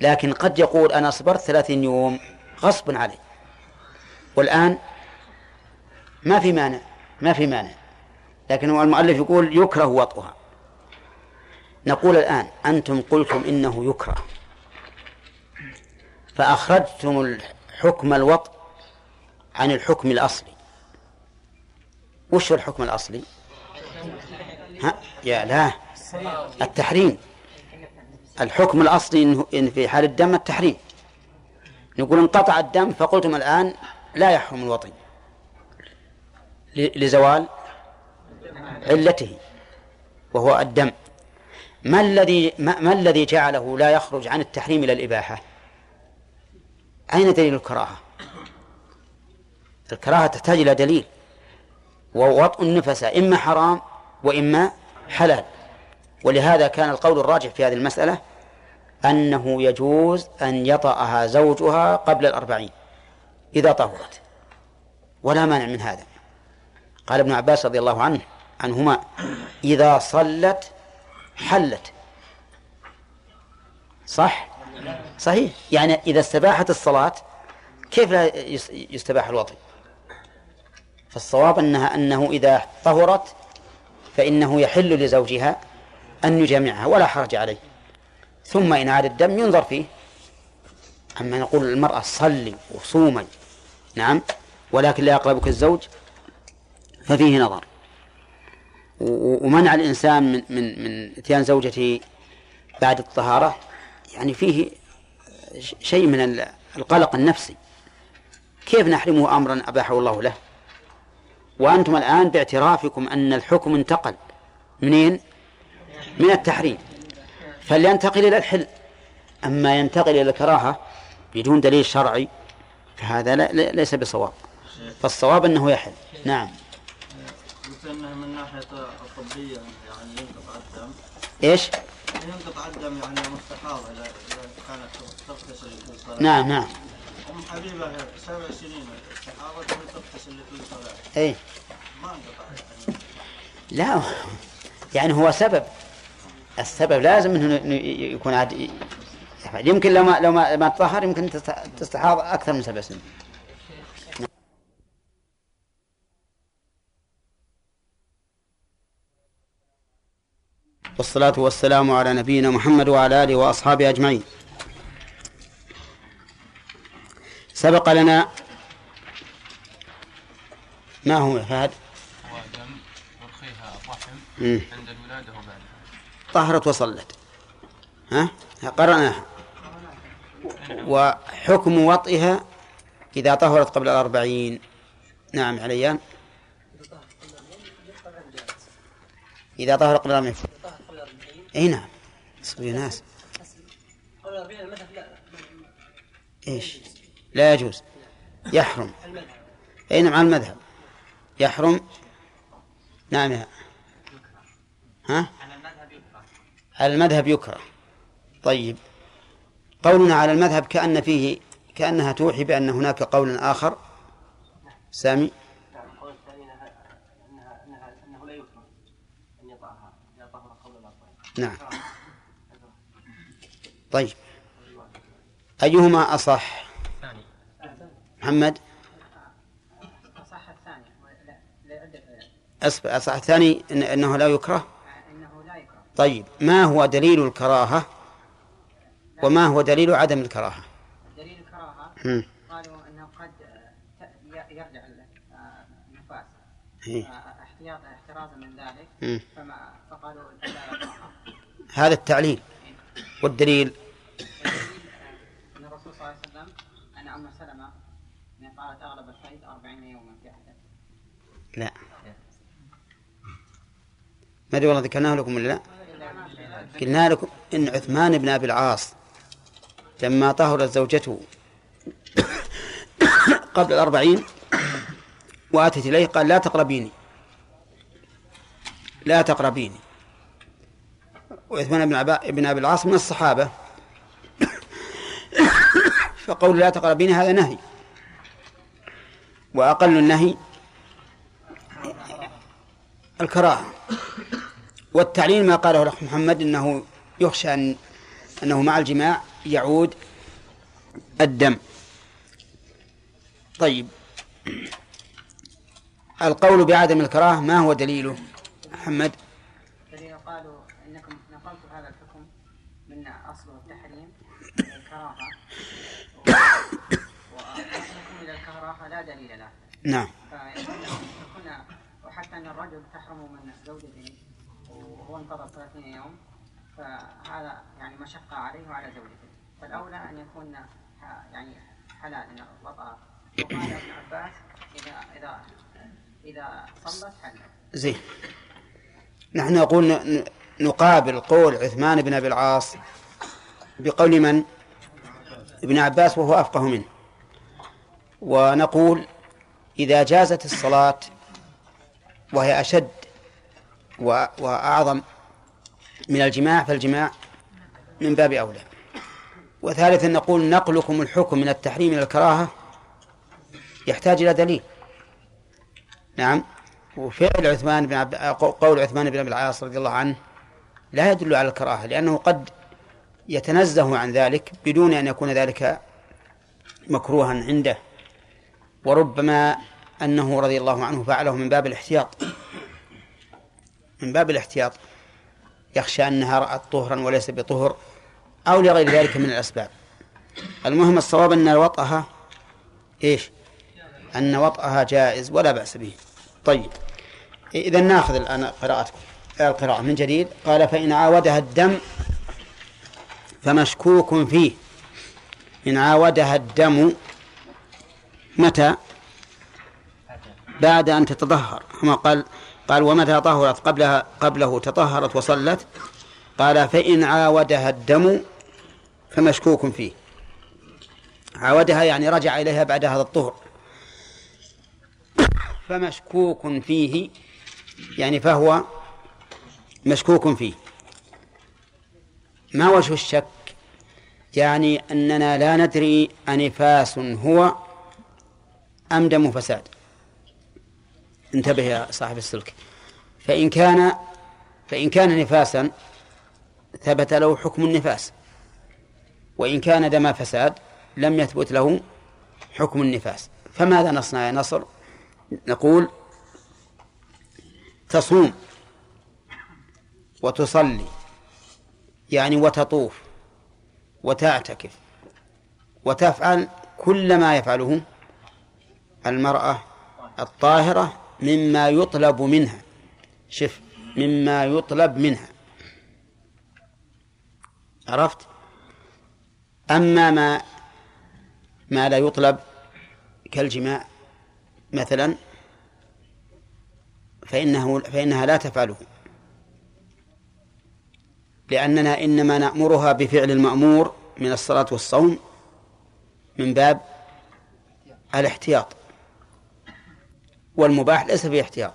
لكن قد يقول أنا صبرت ثلاثين يوم. غصب علي والآن ما في مانع ما في مانع. لكن هو المؤلف يقول يكره وطئها. نقول الآن أنتم قلتم إنه يكره. فأخرجتم الحكم الوطء عن الحكم الأصلي. وش الحكم الأصلي؟ ها؟ يا لا. التحريم. الحكم الأصلي إن في حال الدم التحريم. نقول انقطع الدم فقلتم الآن لا يحرم الوطي لزوال علته وهو الدم. ما الذي ما, ما الذي جعله لا يخرج عن التحريم إلى الإباحة؟ أين دليل الكراهة؟ الكراهة تحتاج إلى دليل. ووطء النفس إما حرام وإما حلال. ولهذا كان القول الراجح في هذه المسألة أنه يجوز أن يطأها زوجها قبل الأربعين إذا طهرت. ولا مانع من هذا. قال ابن عباس رضي الله عنه عنهما إذا صلت حلت. صح؟ صحيح. يعني إذا استباحت الصلاة كيف لا يستباح الوطي فالصواب أنها أنه إذا طهرت فإنه يحل لزوجها أن يجامعها ولا حرج عليه. ثم إن عاد الدم ينظر فيه. أما نقول المرأة صلي وصومي نعم ولكن لا يقربك الزوج ففيه نظر. ومنع الإنسان من من من إتيان زوجته بعد الطهارة يعني فيه شيء من القلق النفسي. كيف نحرمه أمرا أباحه الله له؟ وأنتم الآن باعترافكم أن الحكم انتقل. منين؟ من التحريم. فلينتقل إلى الحل. أما ينتقل إلى الكراهة بدون دليل شرعي فهذا لا ليس بصواب. فالصواب أنه يحل. نعم. أنه من ناحية الطبية يعني ينقطع الدم. إيش؟ ينقطع الدم يعني مستحاضة إذا كانت تغتسل نعم نعم. أم حبيبة سبع سنين استحاضة تغتسل لكل صلاة إيه. ما انقطع. يعني لا يعني هو سبب. السبب لازم إنه يكون عاد يمكن لو ما لو ما, ما تطهر يمكن تستحاض أكثر من سبع سنين والصلاة والسلام على نبينا محمد وعلى آله وأصحابه أجمعين سبق لنا ما هو فهد؟ هو دم يرخيها الرحم. عند طهرت وصلت. ها؟ قرأناها. وحكم وطئها إذا طهرت قبل الأربعين. نعم عليان. إذا طهر قبل الأربعين. أي نعم. صبي ناس. إيش؟ لا يجوز. يحرم. أي نعم على المذهب. يحرم. نعم يا- ها؟ على المذهب يكره. طيب. قولنا على المذهب كأن فيه كأنها توحي بأن هناك قول آخر. سامي؟ نعم. طيب. أيهما أصح؟ محمد؟ صح الثاني. أصح أصح الثاني إن أنه لا يكره إنه لا يكره؟ طيب ما هو دليل الكراهة؟ وما هو دليل عدم الكراهة؟ دليل الكراهة؟ هم. قالوا أنه قد يرجع ال- آه، النفاس إيه. آه، احتياطا احترازا من ذلك. فما فقالوا هذا التعليل. والدليل والدليل؟ إن الرسول صلى الله عليه وسلم أن أم سلمة يعني قالت أغلب الحيض 40 يوما في عهده. لا. ما أدري والله ذكرناه لكم ولا لا. قلنا لكم إن عثمان بن أبي العاص لما طهرت زوجته قبل الأربعين وأتت إليه قال لا تقربيني لا تقربيني. وعثمان بن عبا- بن أبي العاص من الصحابة. فقول لا تقربيني هذا نهي. وأقل النهي الكراهة. والتعليل ما قاله الأخ محمد أنه يخشى أن أنه مع الجماع يعود الدم. طيب. القول بعدم الكراهة ما هو دليله؟ محمد. الذين قالوا إنكم نقلتم هذا الحكم من اصله التحريم إلى الكراهة. واصلكم إلى الكراهة لا دليل له. نعم. يكون وحتى أن الرجل انتظر 30 يوم فهذا يعني مشقة عليه وعلى زوجته. فالأولى أن يكون يعني حلال وطأ وقال ابن عباس اذا اذا إذا صلت حلت زين. نحن نقول نقابل قول عثمان بن أبي العاص بقول من؟ ابن عباس وهو أفقه منه. ونقول إذا جازت الصلاة وهي أشد وأعظم من الجماع فالجماع من باب أولى. وثالثا نقول نقلكم الحكم من التحريم إلى الكراهة يحتاج إلى دليل. نعم. وفعل عثمان بن عبد قول عثمان بن أبي العاص رضي الله عنه لا يدل على الكراهة لأنه قد يتنزه عن ذلك بدون أن يكون ذلك مكروها عنده. وربما أنه رضي الله عنه فعله من باب الاحتياط. من باب الاحتياط يخشى أنها رأت طهرا وليس بطهر أو لغير ذلك من الأسباب. المهم الصواب أن وطئها إيش؟ أن وطئها جائز ولا بأس به. طيب إذا نأخذ الآن قراءتكم القراءة من جديد. قال فإن عاودها الدم فمشكوك فيه. إن عاودها الدم متى؟ بعد أن تتطهر. كما قال قال ومتى طهرت؟ قبلها قبله تطهرت وصلت. قال فإن عاودها الدم فمشكوك فيه. عاودها يعني رجع إليها بعد هذا الطهر. فمشكوك فيه. يعني فهو مشكوك فيه. ما وجه الشك؟ يعني أننا لا ندري أنفاس هو أم دم فساد. انتبه يا صاحب السلك. فإن كان فإن كان نفاسا ثبت له حكم النفاس. وإن كان دم فساد لم يثبت له حكم النفاس. فماذا نصنع يا نصر؟ نقول تصوم وتصلي يعني وتطوف وتعتكف وتفعل كل ما يفعله المرأة الطاهرة مما يطلب منها. شف مما يطلب منها. عرفت؟ أما ما ما لا يطلب كالجماع مثلا فإنه فإنها لا تفعله. لأننا إنما نأمرها بفعل المأمور من الصلاة والصوم من باب الاحتياط. والمباح ليس فيه احتياط.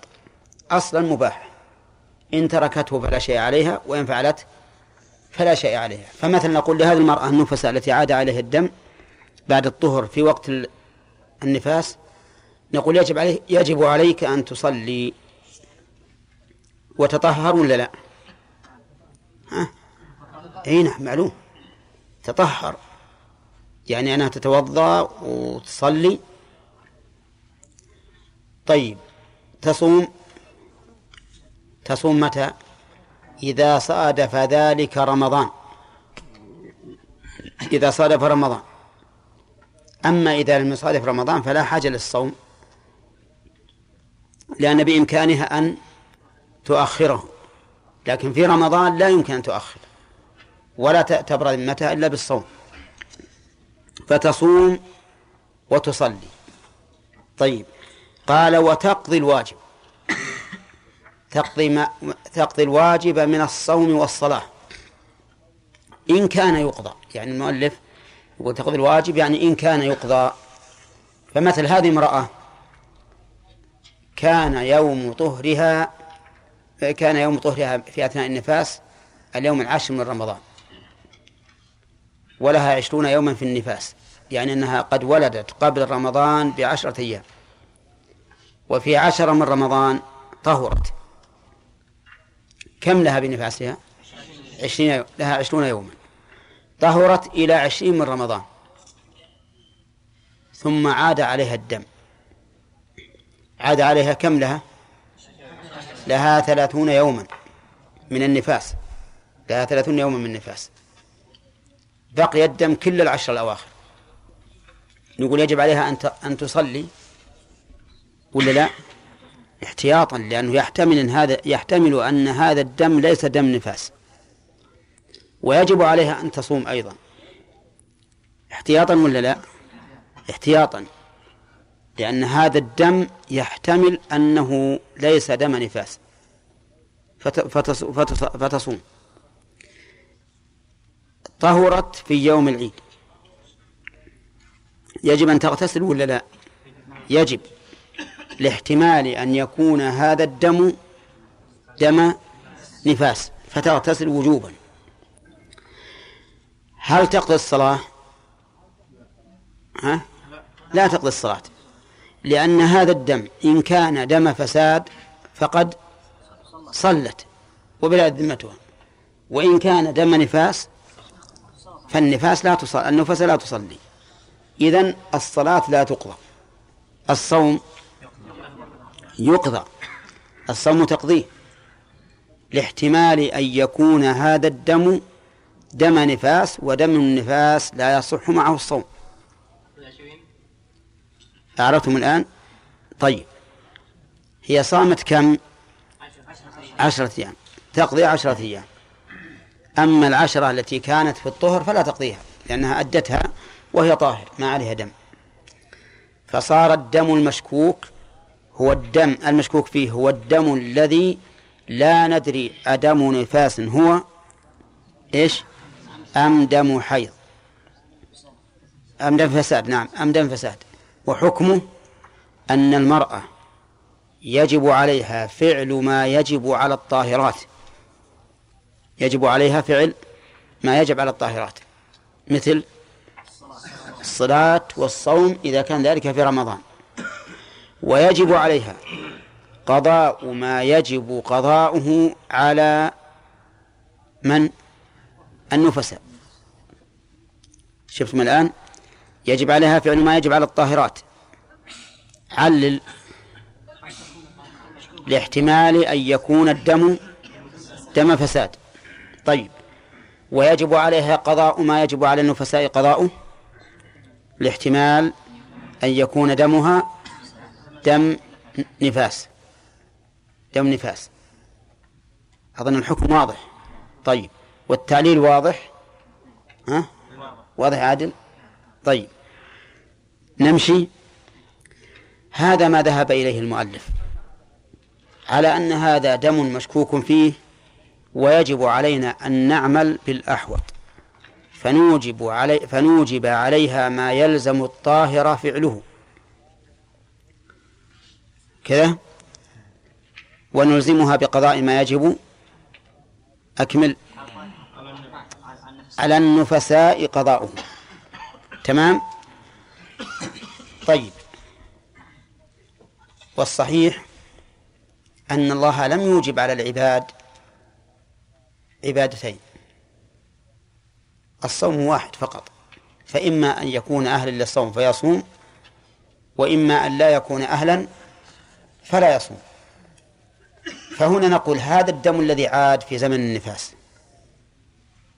أصلا مباح. إن تركته فلا شيء عليها وإن فعلت فلا شيء عليها. فمثلا نقول لهذه المرأة النفساء التي عاد عليها الدم بعد الطهر في وقت النفاس نقول يجب عليه يجب عليك أن تصلي. وتطهر ولا لا؟ ها؟ إي نعم معلوم. تطهر. يعني أنها تتوضأ وتصلي. طيب تصوم؟ تصوم متى؟ إذا صادف ذلك رمضان. إذا صادف رمضان. أما إذا لم يصادف رمضان فلا حاجة للصوم لأن بإمكانها أن تؤخره. لكن في رمضان لا يمكن أن تؤخر ولا تبرأ ذمتها إلا بالصوم. فتصوم وتصلي. طيب. قال وتقضي الواجب. تقضي, ما تقضي الواجب من الصوم والصلاة. إن كان يقضى. يعني المؤلف يقول تقضي الواجب يعني إن كان يقضى. فمثل هذه امرأة كان يوم طهرها كان يوم طهرها في أثناء النفاس اليوم العاشر من رمضان. ولها عشرون يوما في النفاس. يعني أنها قد ولدت قبل رمضان بعشرة أيام. وفي عشرة من رمضان طهرت. كم لها بنفاسها؟ عشرين لها عشرون يوما. طهرت إلى عشرين من رمضان. ثم عاد عليها الدم. عاد عليها كم لها؟ لها ثلاثون يوما من النفاس. لها ثلاثون يوما من النفاس. بقي الدم كل العشر الأواخر. نقول يجب عليها أن أن تصلي ولا لا؟ احتياطا لأنه يحتمل أن هذا يحتمل أن هذا الدم ليس دم نفاس. ويجب عليها أن تصوم أيضا. احتياطا ولا لا؟ احتياطا. لأن هذا الدم يحتمل أنه ليس دم نفاس. فتصوم. طهرت في يوم العيد. يجب أن تغتسل ولا لا؟ يجب. لاحتمال أن يكون هذا الدم دم نفاس فتغتسل وجوبا. هل تقضي الصلاة؟ ها؟ لا تقضي الصلاة لأن هذا الدم إن كان دم فساد فقد صلت وبلا ذمتها وإن كان دم نفاس فالنفاس لا تصلي النفس لا تصلي. إذن الصلاة لا تقضى الصوم يقضى. الصوم تقضيه. لاحتمال أن يكون هذا الدم دم نفاس ودم النفاس لا يصح معه الصوم. أعرفتم الآن؟ طيب. هي صامت كم؟ عشرة أيام. تقضي عشرة أيام. أما العشرة التي كانت في الطهر فلا تقضيها لأنها أدتها وهي طاهر ما عليها دم. فصار الدم المشكوك هو الدم المشكوك فيه هو الدم الذي لا ندري أدم نفاس هو إيش؟ أم دم حيض. أم دم فساد نعم أم دم فساد. وحكمه أن المرأة يجب عليها فعل ما يجب على الطاهرات. يجب عليها فعل ما يجب على الطاهرات. مثل الصلاة والصوم إذا كان ذلك في رمضان. ويجب عليها قضاء ما يجب قضاؤه على من؟ النفساء شفتم الآن؟ يجب عليها فعل ما يجب على الطاهرات. علل لاحتمال أن يكون الدم دم فساد. طيب. ويجب عليها قضاء ما يجب على النفساء قضاؤه؟ لاحتمال أن يكون دمها دم نفاس. دم نفاس. أظن الحكم واضح. طيب. والتعليل واضح؟ ها؟ واضح عادل؟ طيب. نمشي. هذا ما ذهب إليه المؤلف. على أن هذا دم مشكوك فيه ويجب علينا أن نعمل بالأحوط. فنوجب علي فنوجب عليها ما يلزم الطاهر فعله. كذا ونلزمها بقضاء ما يجب. أكمل. على النفساء قضاؤه. تمام؟ طيب. والصحيح أن الله لم يوجب على العباد عبادتين. الصوم واحد فقط. فإما أن يكون أهلا للصوم فيصوم وإما أن لا يكون أهلا فلا يصوم. فهنا نقول هذا الدم الذي عاد في زمن النفاس.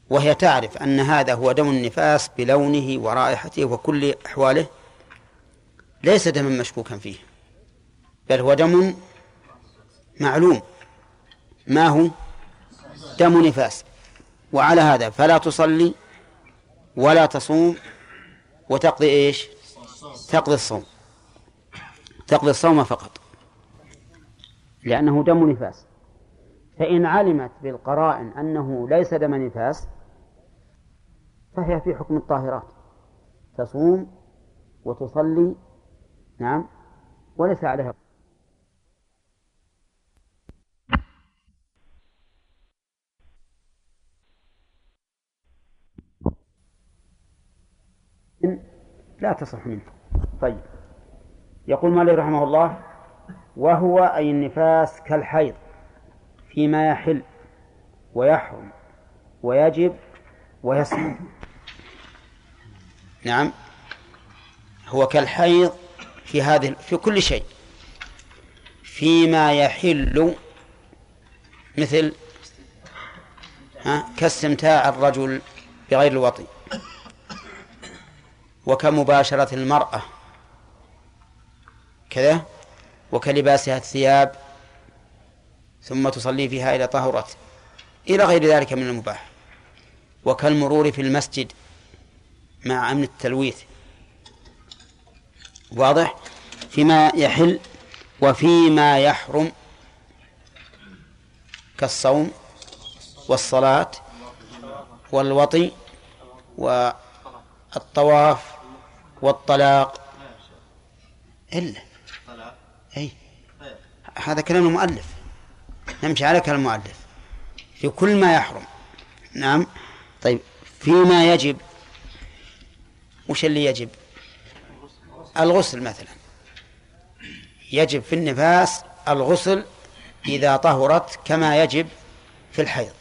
وهي تعرف أن هذا هو دم النفاس بلونه ورائحته وكل أحواله ليس دما مشكوكا فيه بل هو دم معلوم. ما هو؟ دم نفاس. وعلى هذا فلا تصلي ولا تصوم وتقضي إيش؟ تقضي الصوم. تقضي الصوم فقط. لأنه دم نفاس. فإن علمت بالقرائن أنه ليس دم نفاس فهي في حكم الطاهرات. تصوم وتصلي نعم وليس عليها. لا تصح منه. طيب. يقول مالك رحمه الله وهو أي النفاس كالحيض فيما يحل ويحرم ويجب ويسقط نعم. هو كالحيض في هذه في كل شيء. فيما يحل مثل ها كاستمتاع الرجل بغير الوطي وكمباشرة المرأة. كذا؟ وكلباسها الثياب ثم تصلي فيها إلى طهرت إلى غير ذلك من المباح. وكالمرور في المسجد مع أمن التلويث. واضح؟ فيما يحل وفيما يحرم كالصوم والصلاة والوطي والطواف والطلاق. إلا. أي هذا كلام المؤلف. نمشي على كلام المؤلف. في كل ما يحرم. نعم. طيب فيما يجب. وش اللي يجب؟ الغسل مثلا. يجب في النفاس الغسل إذا طهرت كما يجب في الحيض.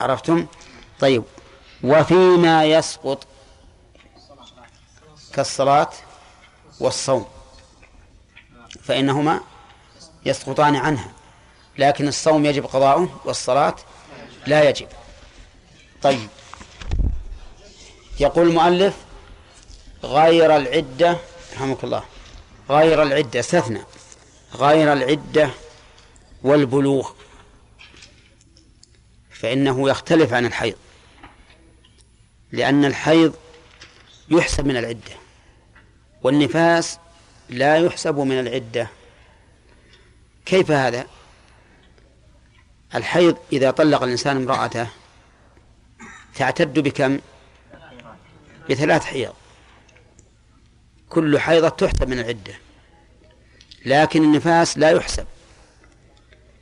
عرفتم؟ طيب. وفيما يسقط كالصلاة والصوم. فإنهما يسقطان عنها. لكن الصوم يجب قضاؤه والصلاة لا يجب. طيب. يقول المؤلف غير العدة رحمك الله غير العدة استثنى. غير العدة والبلوغ. فإنه يختلف عن الحيض. لأن الحيض يحسب من العدة. والنفاس لا يحسب من العدة كيف هذا؟ الحيض إذا طلق الإنسان امرأته تعتد بكم؟ بثلاث حيض كل حيضة تحسب من العدة لكن النفاس لا يحسب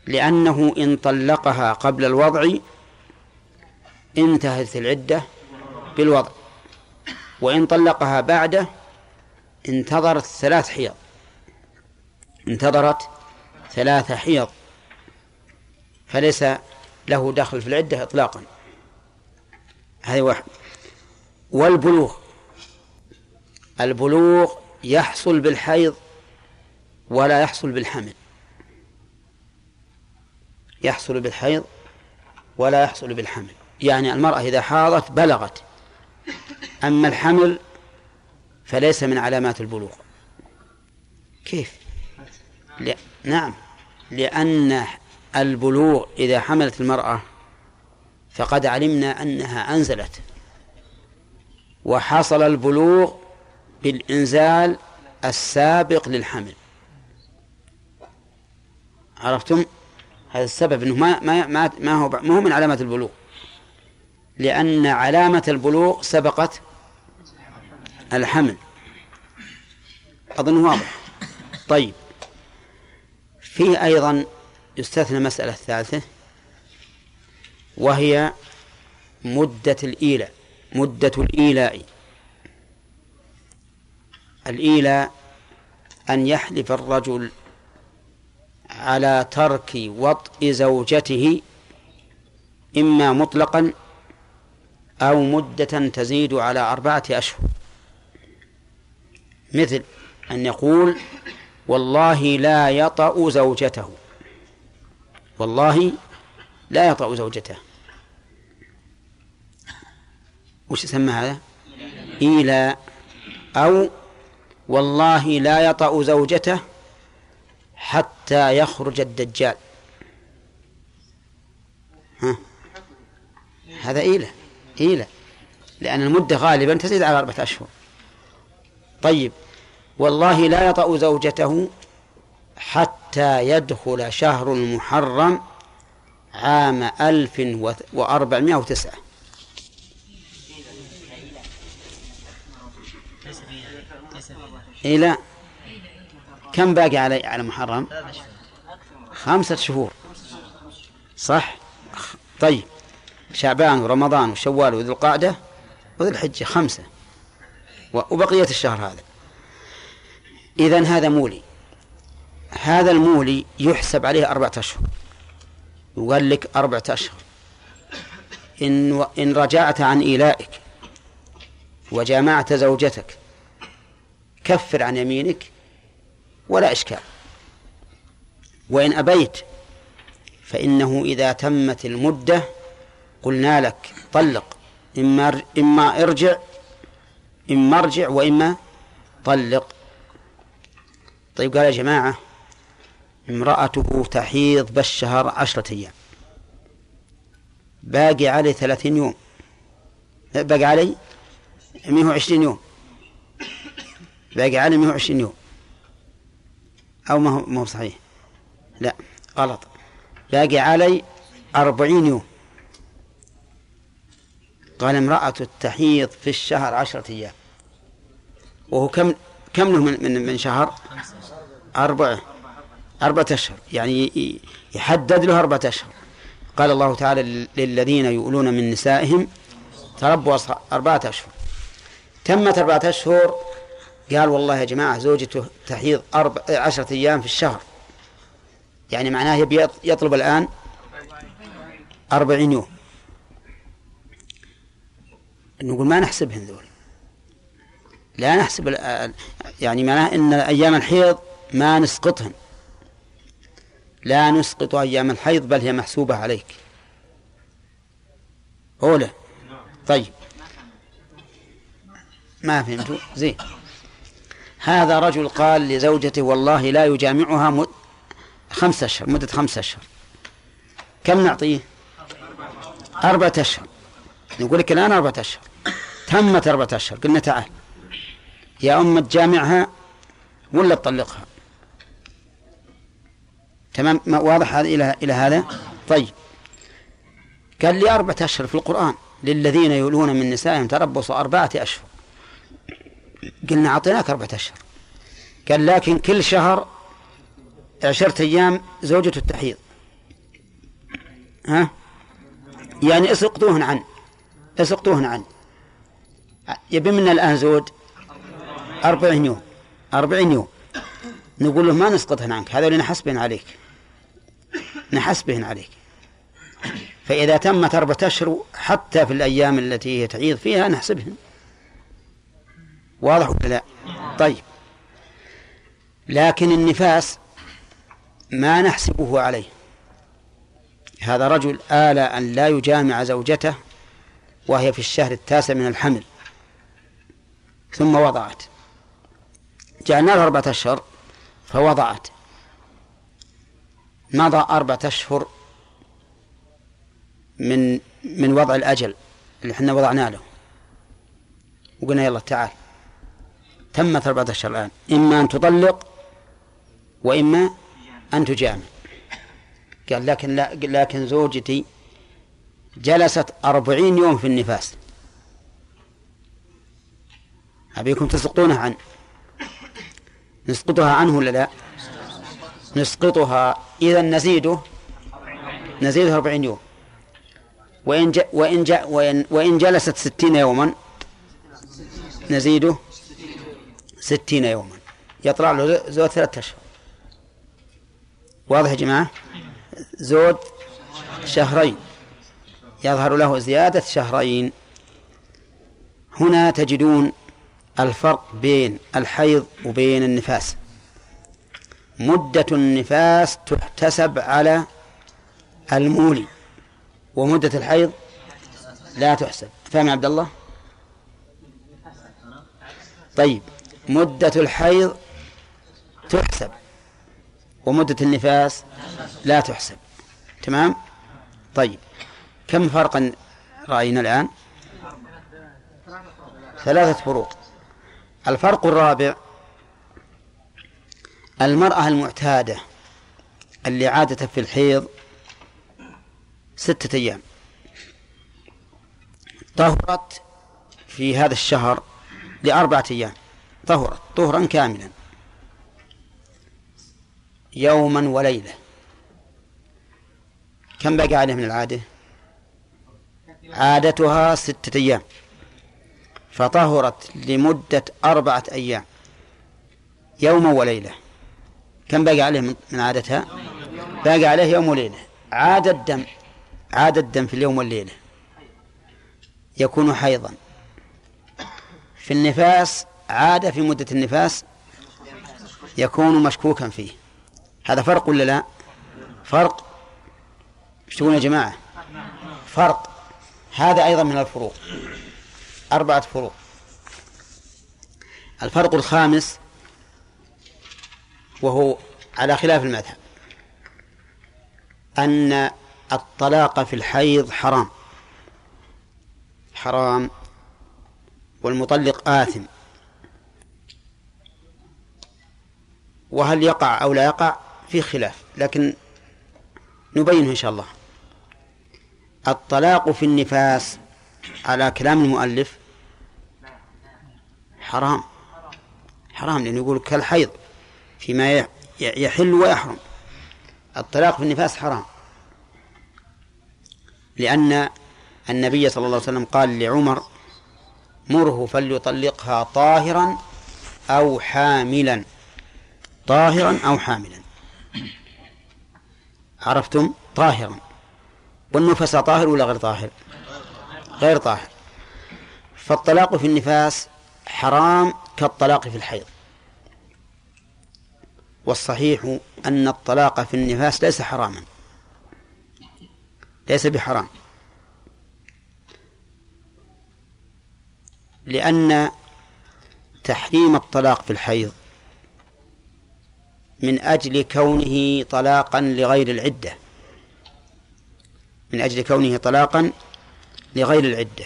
لأنه إن طلقها قبل الوضع انتهت العدة بالوضع وإن طلقها بعده انتظرت ثلاث حيض. انتظرت ثلاث حيض. فليس له دخل في العدة إطلاقا. هذه واحد. والبلوغ. البلوغ يحصل بالحيض ولا يحصل بالحمل. يحصل بالحيض ولا يحصل بالحمل. يعني المرأة إذا حاضت بلغت. أما الحمل فليس من علامات البلوغ. كيف؟ لا. نعم. لأن البلوغ إذا حملت المرأة فقد علمنا أنها أنزلت. وحصل البلوغ بالإنزال السابق للحمل. عرفتم؟ هذا السبب إنه ما ما ما, ما هو ما هو من علامات البلوغ. لأن علامة البلوغ سبقت الحمل. أظن واضح. طيب. فيه أيضا يستثنى مسألة ثالثة وهي مدة الإيلاء مدة الإيلاء. الإيلاء أن يحلف الرجل على ترك وطء زوجته إما مطلقا أو مدة تزيد على أربعة أشهر. مثل أن يقول والله لا يطأ زوجته. والله لا يطأ زوجته. وش يسمى هذا؟ إيلاء أو والله لا يطأ زوجته حتى يخرج الدجال. ها؟ هذا إيلة إيلة لأن المدة غالبا تزيد على أربعة أشهر. طيب. والله لا يطأ زوجته حتى يدخل شهر المحرم عام ألف وأربعمائة وتسعة. إلى كم باقي على على محرم؟ خمسة شهور. صح؟ طيب. شعبان ورمضان وشوال وذو القعدة وذو الحجة خمسة. وبقية الشهر هذا. إذن هذا مولي. هذا المولي يحسب عليه أربعة أشهر. يقال لك أربعة أشهر. إن إن رجعت عن إيلائك وجامعت زوجتك كفر عن يمينك ولا إشكال. وإن أبيت فإنه إذا تمت المدة قلنا لك طلق إما إما ارجع إما ارجع وإما طلق. طيب قال يا جماعة امرأته تحيض بالشهر عشرة أيام. باقي علي ثلاثين يوم. باقي علي مئة وعشرين يوم. باقي علي مئة وعشرين يوم. أو ما هو صحيح. لا غلط. باقي علي أربعين يوم. قال امرأة التحيض في الشهر عشرة أيام. وهو كم كم له من من, من شهر؟ أربعة. أربعة أشهر. يعني يحدد له أربعة أشهر. قال الله تعالى للذين يؤلون من نسائهم تربص أربعة أشهر. تمت أربعة أشهر قال والله يا جماعة زوجته تحيض أربع عشرة أيام في الشهر. يعني معناه يبي يطلب الآن أربعين يوم. نقول ما نحسبهن ذول. لا نحسب يعني معناه إن أيام الحيض ما نسقطهن. لا نسقط أيام الحيض بل هي محسوبة عليك. اولى طيب. ما فهمتوا زين. هذا رجل قال لزوجته والله لا يجامعها مد خمسة أشهر مدة خمسة أشهر. كم نعطيه؟ أربعة أشهر. نقول لك الآن أربعة أشهر. تمت أربعة أشهر. قلنا تعال. يا أم تجامعها ولا تطلقها؟ تمام؟ ما واضح هذا إلى إلى هذا؟ طيب. قال لي أربعة أشهر في القرآن. للذين يولون من نسائهم تربص أربعة أشهر. قلنا أعطيناك أربعة أشهر. قال لكن كل شهر عشرة أيام زوجة التحيض. ها؟ يعني اسقطوهن عنه. اسقطوهن عنه. يبي منا الآن زوج أربعين يوم. أربعين يوم. نقول له ما نسقطهن عنك هذول نحسبهن عليك. نحسبهن عليك. فإذا تمت أربعة أشهر حتى في الأيام التي هي تعيض فيها نحسبهن. واضح ولا لا؟ طيب. لكن النفاس ما نحسبه عليه. هذا رجل آل أن لا يجامع زوجته وهي في الشهر التاسع من الحمل. ثم وضعت. جعلنا لها أربعة أشهر فوضعت. مضى أربعة أشهر من من وضع الأجل اللي إحنا وضعنا له. وقلنا يلا تعال. تمت أربعة أشهر الآن. إما أن تطلق وإما أن تجامع قال لكن لا لكن زوجتي جلست أربعين يوم في النفاس. أبيكم تسقطونه عنه نسقطها عنه ولا لا؟ نسقطها. إذا نزيده. نزيده أربعين يوم. وإن ج... وإن, ج... وإن... وإن جلست ستين يوما نزيده ستين يوما. يطلع له زود ثلاثة أشهر. واضح يا جماعة؟ زود شهرين. يظهر له زيادة شهرين. هنا تجدون الفرق بين الحيض وبين النفاس. مدة النفاس تحتسب على المولي ومدة الحيض لا تحسب. فهم عبد الله؟ طيب مدة الحيض تحسب ومدة النفاس لا تحسب. تمام؟ طيب كم فرقا رأينا الآن؟ ثلاثة فروق. الفرق الرابع المرأة المعتادة اللي عادت في الحيض ستة أيام. طهرت في هذا الشهر لأربعة أيام. طهرت طهرا كاملا. يوما وليلة. كم بقى عليه من العادة؟ عادتها ستة أيام. فطهرت لمدة أربعة أيام. يوما وليلة. كم بقى عليه من عادتها؟ باقي عليه يوم وليلة. عاد الدم. عاد الدم في اليوم والليلة. يكون حيضا. في النفاس عاد في مدة النفاس يكون مشكوكا فيه. هذا فرق ولا لا؟ فرق. إيش يا جماعة؟ فرق. هذا أيضا من الفروق. أربعة فروق. الفرق الخامس وهو على خلاف المذهب أن الطلاق في الحيض حرام. حرام والمطلق آثم. وهل يقع أو لا يقع؟ في خلاف لكن نبينه إن شاء الله. الطلاق في النفاس على كلام المؤلف حرام. حرام لأنه يقول كالحيض فيما يحل ويحرم. الطلاق في النفاس حرام. لأن النبي صلى الله عليه وسلم قال لعمر مره فليطلقها طاهرا أو حاملا. طاهرا أو حاملا. عرفتم؟ طاهرا. والنفس طاهر ولا غير طاهر؟ غير طاهر. فالطلاق في النفاس حرام كالطلاق في الحيض. والصحيح أن الطلاق في النفاس ليس حراما. ليس بحرام. لأن تحريم الطلاق في الحيض من أجل كونه طلاقا لغير العدة. من أجل كونه طلاقا لغير العدة.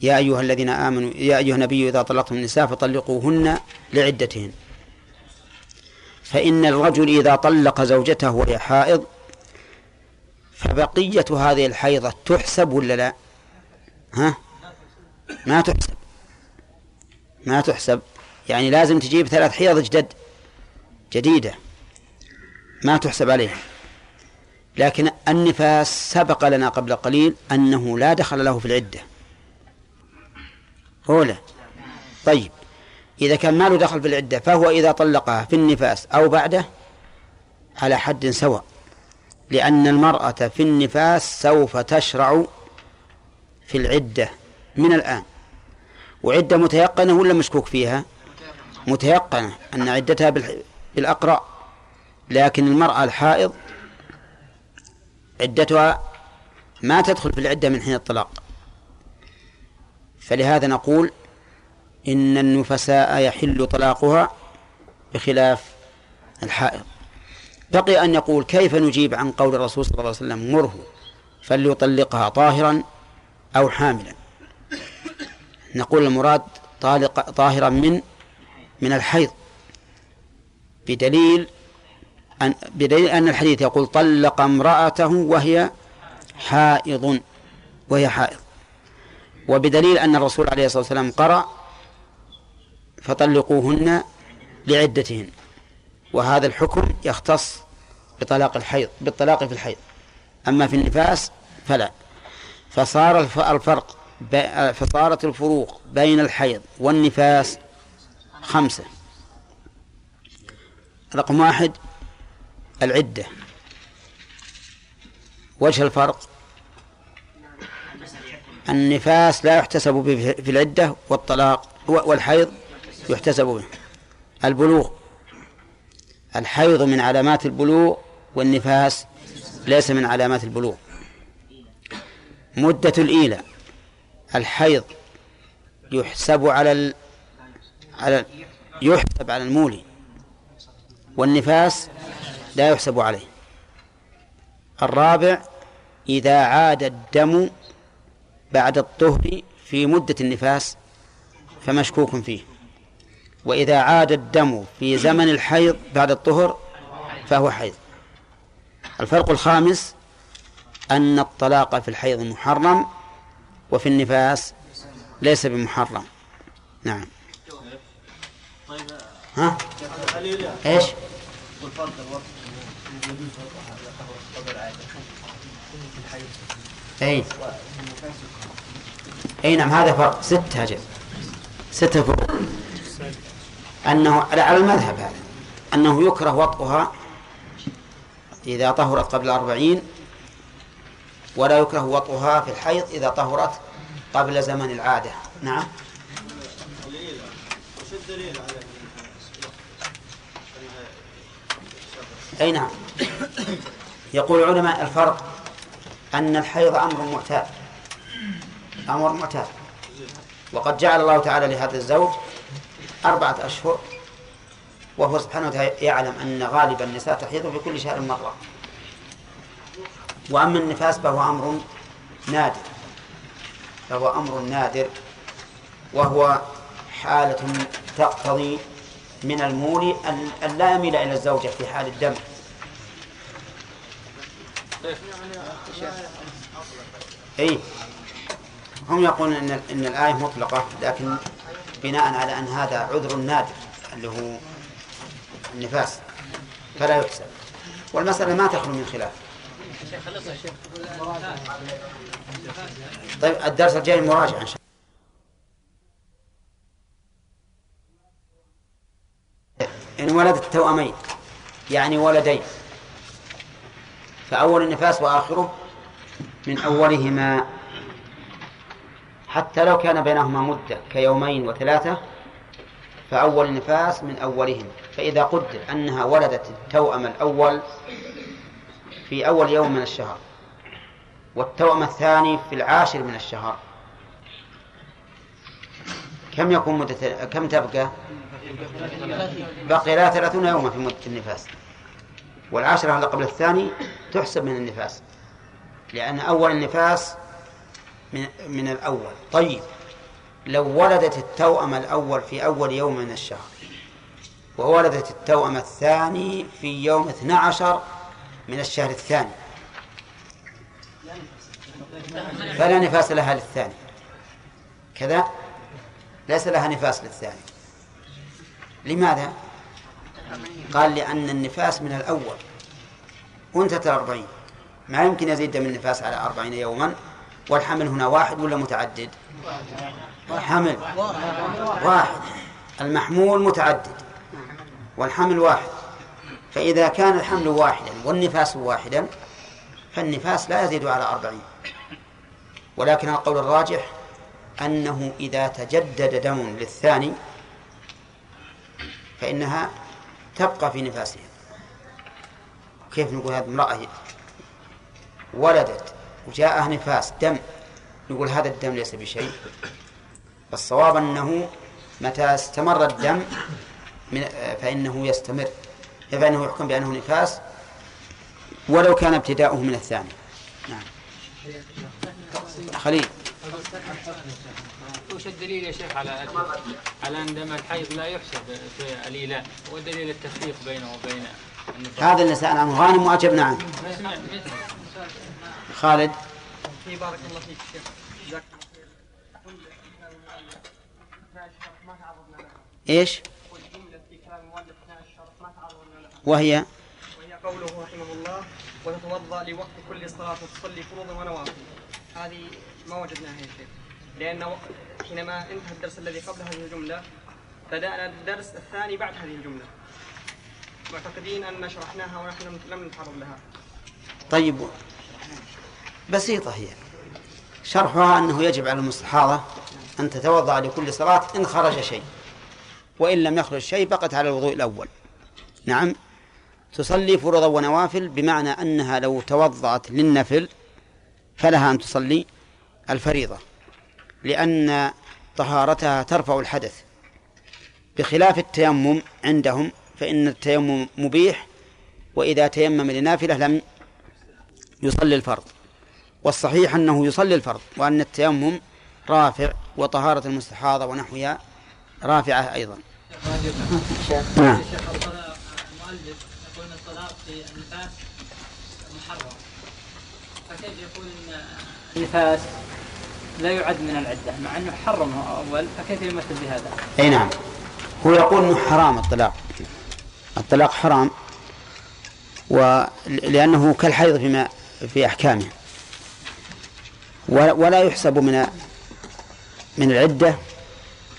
يا أيها الذين آمنوا يا أيها النبي إذا طلقتم النساء فطلقوهن لعدتهن. فإن الرجل إذا طلق زوجته وهي حائض فبقية هذه الحيضة تحسب ولا لا؟ ها؟ ما تحسب. ما تحسب. يعني لازم تجيب ثلاث حيض جدد جديدة. ما تحسب عليها. لكن النفاس سبق لنا قبل قليل أنه لا دخل له في العدة. أولى. طيب. إذا كان ما له دخل في العدة فهو إذا طلقها في النفاس أو بعده على حد سواء. لأن المرأة في النفاس سوف تشرع في العدة من الآن. وعدة متيقنة ولا مشكوك فيها؟ متيقنة أن عدتها بالأقراء لكن المرأة الحائض عدتها ما تدخل في العدة من حين الطلاق. فلهذا نقول إن النفساء يحل طلاقها بخلاف الحائض. بقي أن يقول كيف نجيب عن قول الرسول صلى الله عليه وسلم مره فليطلقها طاهرا أو حاملا. نقول المراد طالق طاهرا من من الحيض بدليل أن بدليل أن الحديث يقول طلق امرأته وهي حائض وهي حائض. وبدليل أن الرسول عليه الصلاة والسلام قرأ فطلقوهن لعدتهن. وهذا الحكم يختص بطلاق الحيض بالطلاق في الحيض. أما في النفاس فلا. فصار الف- الفرق فصارت الفروق بين الحيض والنفاس خمسة. رقم واحد العدة. وجه الفرق؟ النفاس لا يحتسب به في العدة والطلاق والحيض يحتسب به. البلوغ. الحيض من علامات البلوغ والنفاس ليس من علامات البلوغ. مدة الإيلة. الحيض يحسب على ال... على يحسب على المولي. والنفاس لا يحسب عليه. الرابع إذا عاد الدم بعد الطهر في مدة النفاس فمشكوك فيه. وإذا عاد الدم في زمن الحيض بعد الطهر فهو حيض. الفرق الخامس أن الطلاق في الحيض محرم وفي النفاس ليس بمحرم. نعم. طيب ها؟ إيش؟ والفرق الوقت. أي. أي نعم هذا فرق. ستة أجل ستة فروق أنه على المذهب هذا أنه يكره وطئها إذا طهرت قبل الأربعين ولا يكره وطئها في الحيض إذا طهرت قبل زمن العادة. نعم. أي نعم. يقول العلماء الفرق أن الحيض أمر معتاد أمر معتاد وقد جعل الله تعالى لهذا الزوج أربعة أشهر وهو سبحانه وتعالى يعلم أن غالب النساء تحيض في كل شهر مرة. وأما النفاس فهو أمر نادر. فهو أمر نادر وهو حالة تقتضي من المولي أن- لا يميل إلى الزوجة في حال الدم. أي هم يقولون إن إن الآية مطلقة لكن بناء على أن هذا عذر نادر اللي هو النفاس. فلا يحسب. والمسألة ما تخلو من خلاف. طيب الدرس الجاي مراجعة إن شاء الله. إن ولدت توأمين يعني ولدين. فأول النفاس وآخره من أولهما. حتى لو كان بينهما مدة كيومين وثلاثة فأول النفاس من أولهم فإذا قدر أنها ولدت التوأم الأول في أول يوم من الشهر والتوأم الثاني في العاشر من الشهر كم يكون مدة كم تبقى؟ بقي لها ثلاثون يوما في مدة النفاس. والعاشرة اللي قبل الثاني تحسب من النفاس. لأن أول النفاس من, من الأول. طيب. لو ولدت التوأم الأول في أول يوم من الشهر وولدت التوأم الثاني في يوم 12 من الشهر الثاني فلا نفاس لها للثاني. كذا؟ ليس لها نفاس للثاني. لماذا؟ قال لأن النفاس من الأول. وانتهت الأربعين ما يمكن يزيد من النفاس على أربعين يوما. والحمل هنا واحد ولا متعدد؟ حمل. واحد. المحمول متعدد. والحمل واحد. فإذا كان الحمل واحدا والنفاس واحدا فالنفاس لا يزيد على أربعين. ولكن القول الراجح أنه إذا تجدد دم للثاني فإنها تبقى في نفاسها. كيف نقول هذه امرأة ولدت وجاءها نفاس دم نقول هذا الدم ليس بشيء. الصواب أنه متى استمر الدم من فإنه يستمر. فإنه يحكم بأنه نفاس ولو كان ابتداؤه من الثاني. نعم. خليل. وش الدليل يا شيخ على على أن دم الحيض لا يحسب في الايلاء ودليل التفريق بينه وبين هذا اللي سأل عنه. غانم وأجبنا عنه ما سمعت خالد. في بارك الله فيك شيخ. جزاك الله خير ما تعرضنا له إيش؟ والجملة في كلام المؤلف أثناء الشرط ما تعرضنا لها وهي؟ وهي قوله رحمه الله وتتوضأ لوقت كل صلاة وتصلي فروضا ونوافل. هذه ما وجدناها يا شيخ. لأن وق- حينما انتهى الدرس الذي قبل هذه الجملة بدأنا الدرس الثاني بعد هذه الجملة. معتقدين أن شرحناها ونحن لم- نتعرض لها. طيب بسيطة هي. شرحها أنه يجب على المستحاضة أن تتوضأ لكل صلاة إن خرج شيء وإن لم يخرج شيء بقت على الوضوء الأول. نعم. تصلي فروضا ونوافل بمعنى أنها لو توضأت للنفل فلها أن تصلي الفريضة. لأن طهارتها ترفع الحدث. بخلاف التيمم عندهم فإن التيمم مبيح وإذا تيمم لنافلة لم يصلي الفرض. والصحيح أنه يصلي الفرض وأن التيمم رافع وطهارة المستحاضة ونحوها رافعة أيضا. نعم. النفاس محرم فكيف يقول ان النفاس؟ لا يعد من العدة مع إنه حرمه أول فكيف يمثل بهذا؟ أي نعم. هو يقول أنه حرام الطلاق. الطلاق حرام ولأنه كالحيض فيما في أحكامه. ولا يحسب من من العدة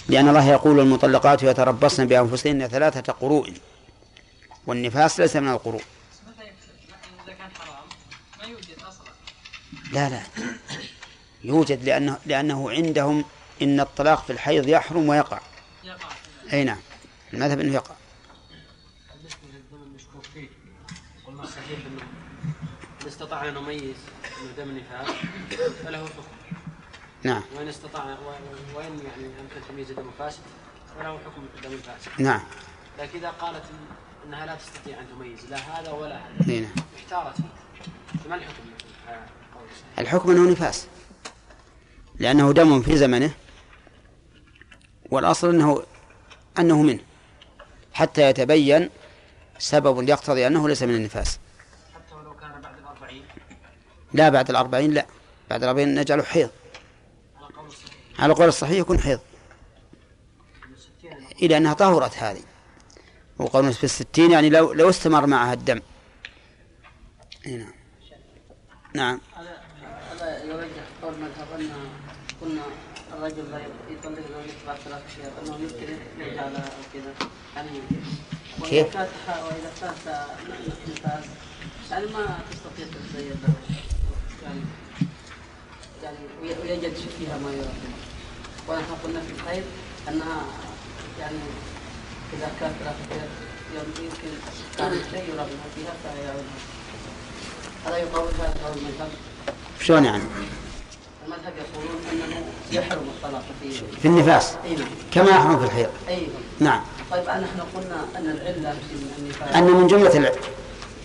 لأن الله يقول المطلقات يتربصن بأنفسهن ثلاثة قروء والنفاس ليس من القروء. لا لا. يوجد لأنه لأنه عندهم إن الطلاق في الحيض يحرم ويقع. يقع. أي نعم. المذهب أنه يقع. بالنسبة للدم المشكوك فيه قلنا الصحيح إنه إن استطاع ان نميز إنه دم نفاس فله حكم. نعم. وإن استطاع و- وإن يعني أمكن تمييز دم فاسد فله حكم الدم الفاسد. نعم. لكن إذا قالت إن- إنها لا تستطيع أن تميز لا هذا ولا هذا. نعم. احتارت. فيه فما الحكم؟ الحكم أنه نفاس. لأنه دم في زمنه والأصل أنه أنه منه حتى يتبين سبب يقتضي أنه ليس من النفاس. حتى ولو كان بعد الأربعين لا بعد الأربعين لا بعد الأربعين نجعله حيض. على قول الصحيح على يكون حيض. إلى أنها طهرت هذه. وقول في الستين يعني لو لو استمر معها الدم. أي نعم. نعم. هذا هذا يوجه قول مذهب ان قلنا الرجل لا يطلق بعد ثلاث اشهر انه يمكن يرجع لها أو كذا يعني واذا كيف؟ كانت واذا كانت نفاس يعني ما تستطيع تتزين له يعني يعني وي- ويجد فيها ما يرى ونحن قلنا في الخير انها يعني اذا كانت ثلاث اشهر يمكن كان شيء يرى فيها فيعودها هذا يقوي هذا قول شلون يعني المذهب يقولون إنه يحرم الطلاق في في النفاس. نعم. كما يحرم في الحيض إي نعم. طيب نحن قلنا أن العلة في النفاس؟ أن من جملة الع...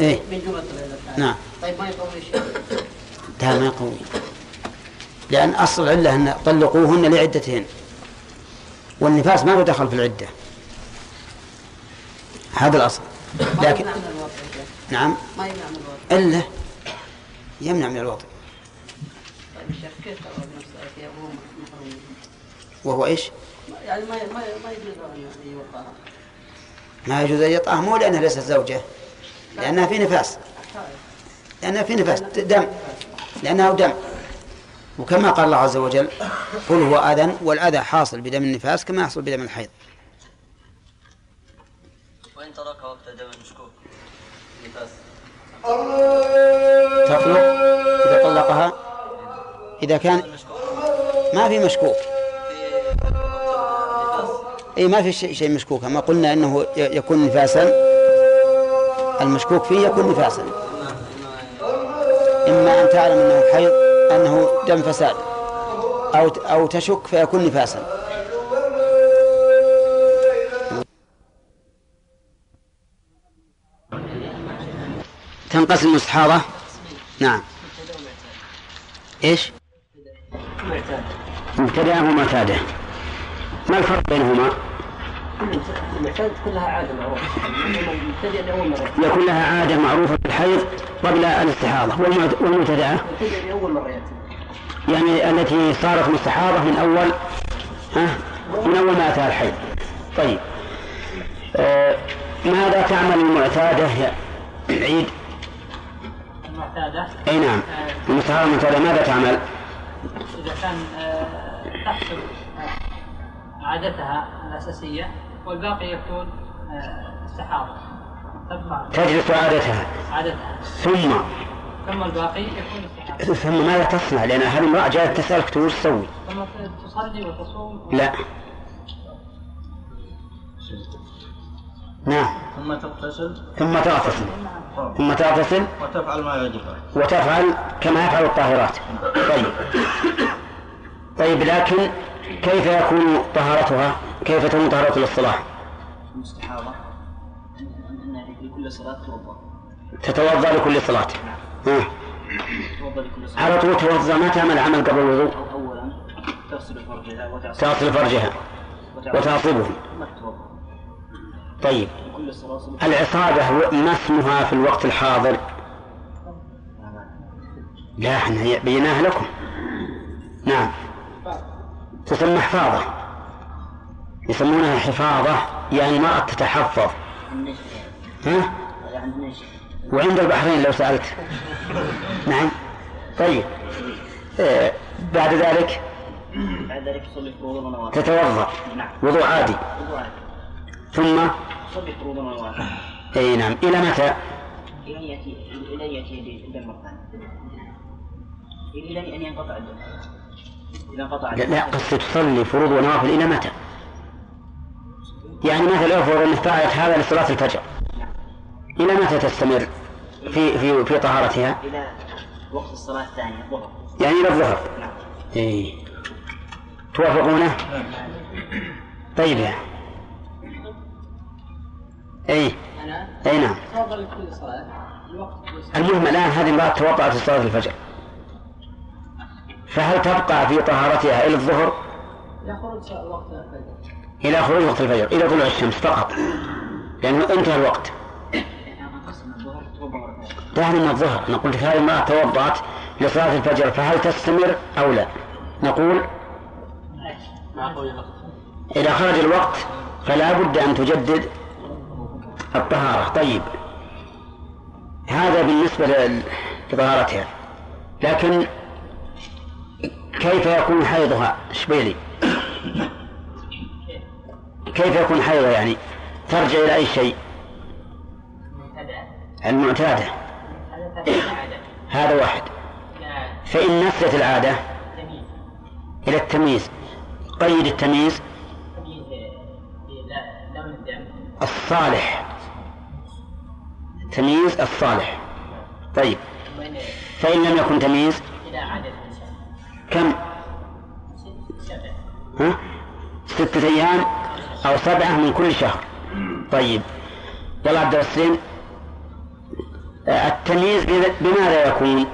إيه. من جملة العلة. نعم. طيب ما يقوي شيء ده ما يقوي لأن أصل العلة أن طلقوهن لعدتهن. والنفاس ما له دخل في العدة. هذا الأصل. ما لكن يمنع من الوضع شيخ. نعم. ما يمنع من الوضع إلا يمنع من الوضع طيب الشيخ كيف ترى بنفسه في ابوه محروم وهو إيش؟ ما- يعني ما ما ما يجوز أن يوقعها ما يجوز أن يطأه مو لأنها ليست زوجة لأنها في نفاس. لأنها في نفاس دم. لأنه دم. وكما قال الله عز وجل قل هو أذى والأذى حاصل بدم النفاس كما يحصل بدم الحيض. وإن ترك وقت دم المشكوك نفاس تطلق إذا طلقها؟ إذا كان ما في مشكوك. اي ما في شيء مشكوك. ما قلنا إنه يكون نفاسا. المشكوك فيه يكون نفاسا. إما أن تعلم أنه حيض أنه دم فساد أو أو تشك فيكون نفاسا. تنقسم المستحاضة نعم. إيش؟ مبتدأ ومعتادة ما الفرق بينهما؟ المعتاد كلها عاده معروفه المبتدئ لاول مره يكون لها عادة معروفة في الحيض قبل الاستحاضة والمبتدأة ياتي يعني التي صارت مستحاضة من أول ها من أول ما أتاها الحيض طيب آه ماذا تعمل المعتادة يا عيد؟ المعتادة أي نعم المستحاضة المعتادة ماذا تعمل؟ إذا كان آه، تحسب آه، عادتها الأساسية والباقي يكون آه، استحاضة تبقى تجلس عادتها. عادتها. ثم؟ ثم الباقي يكون استحاضة ثم ماذا تصنع؟ لأن هذه امرأة جاءت تسألك تقول إيش تسوي؟ ثم تصلي وتصوم. لا. نعم. ثم تغتسل ثم تغتسل ثم تغتسل وتفعل ما يجب. وتفعل كما يفعل الطاهرات. طيب. طيب لكن كيف يكون طهارتها؟ كيف تكون طهارة للصلاة المستحاضة لكل صلاة توضأ. تتوضأ لكل صلاة. لكل صلاة. على طول توضأ ما تعمل عمل قبل الوضوء؟ أو أولا تغسل فرجها وتعصب تغسل فرجها. وتعصبه ثم تتوضأ. طيب. العصابة ما اسمها في الوقت الحاضر؟ لا إحنا بيناها لكم. نعم. تسمى حفاظة. يسمونها حفاظة يعني المرأة تتحفظ. ها؟ وعند البحرين لو سألت. نعم. طيب. آه بعد ذلك؟ بعد ذلك تتوضأ. نعم. وضوء عادي. ثم تصلي فروضا ونوافل أي نعم. إلى متى؟ إلى أن يأتي إلى أن يأتي الدم مرة إلى أن ينقطع الدم إذا انقطع لا, قصة تصلي فروض ونوافل. إلى متى؟ يعني مثلا افرض انك فعلت هذا لصلاة الفجر. إلى متى تستمر في في في طهارتها؟ إلى وقت الصلاة الثانية الظهر. يعني إلى الظهر. نعم. اي توافقونه؟ طيب. يا أي. أنا أي نعم. المهم الآن هذه امرأة توضأت لصلاة الفجر. فهل تبقى في طهارتها إلى الظهر؟ يخرج وقت الفجر إلى خروج وقت الفجر إلى طلوع الشمس فقط لأنه انتهى الوقت. دعني من الظهر. أنا قلت هذه المرأة توضأت لصلاة الفجر فهل تستمر أو لا؟ نقول إذا خرج الوقت فلا بد أن تجدد الطهارة. طيب. هذا بالنسبة لطهارتها. لكن كيف يكون حيضها؟ شبيلي كيف يكون حيضها يعني؟ ترجع إلى أي شيء؟ المعتادة. هذا واحد. فإن نسيت العادة إلى التمييز. قيد التمييز. الصالح. تمييز الصالح. طيب. فإن لم يكن تمييز؟ كم؟ ها؟ ستة أيام أو سبعة من كل شهر. طيب. يلا عبد الحسين آه، التمييز بم- بماذا يكون؟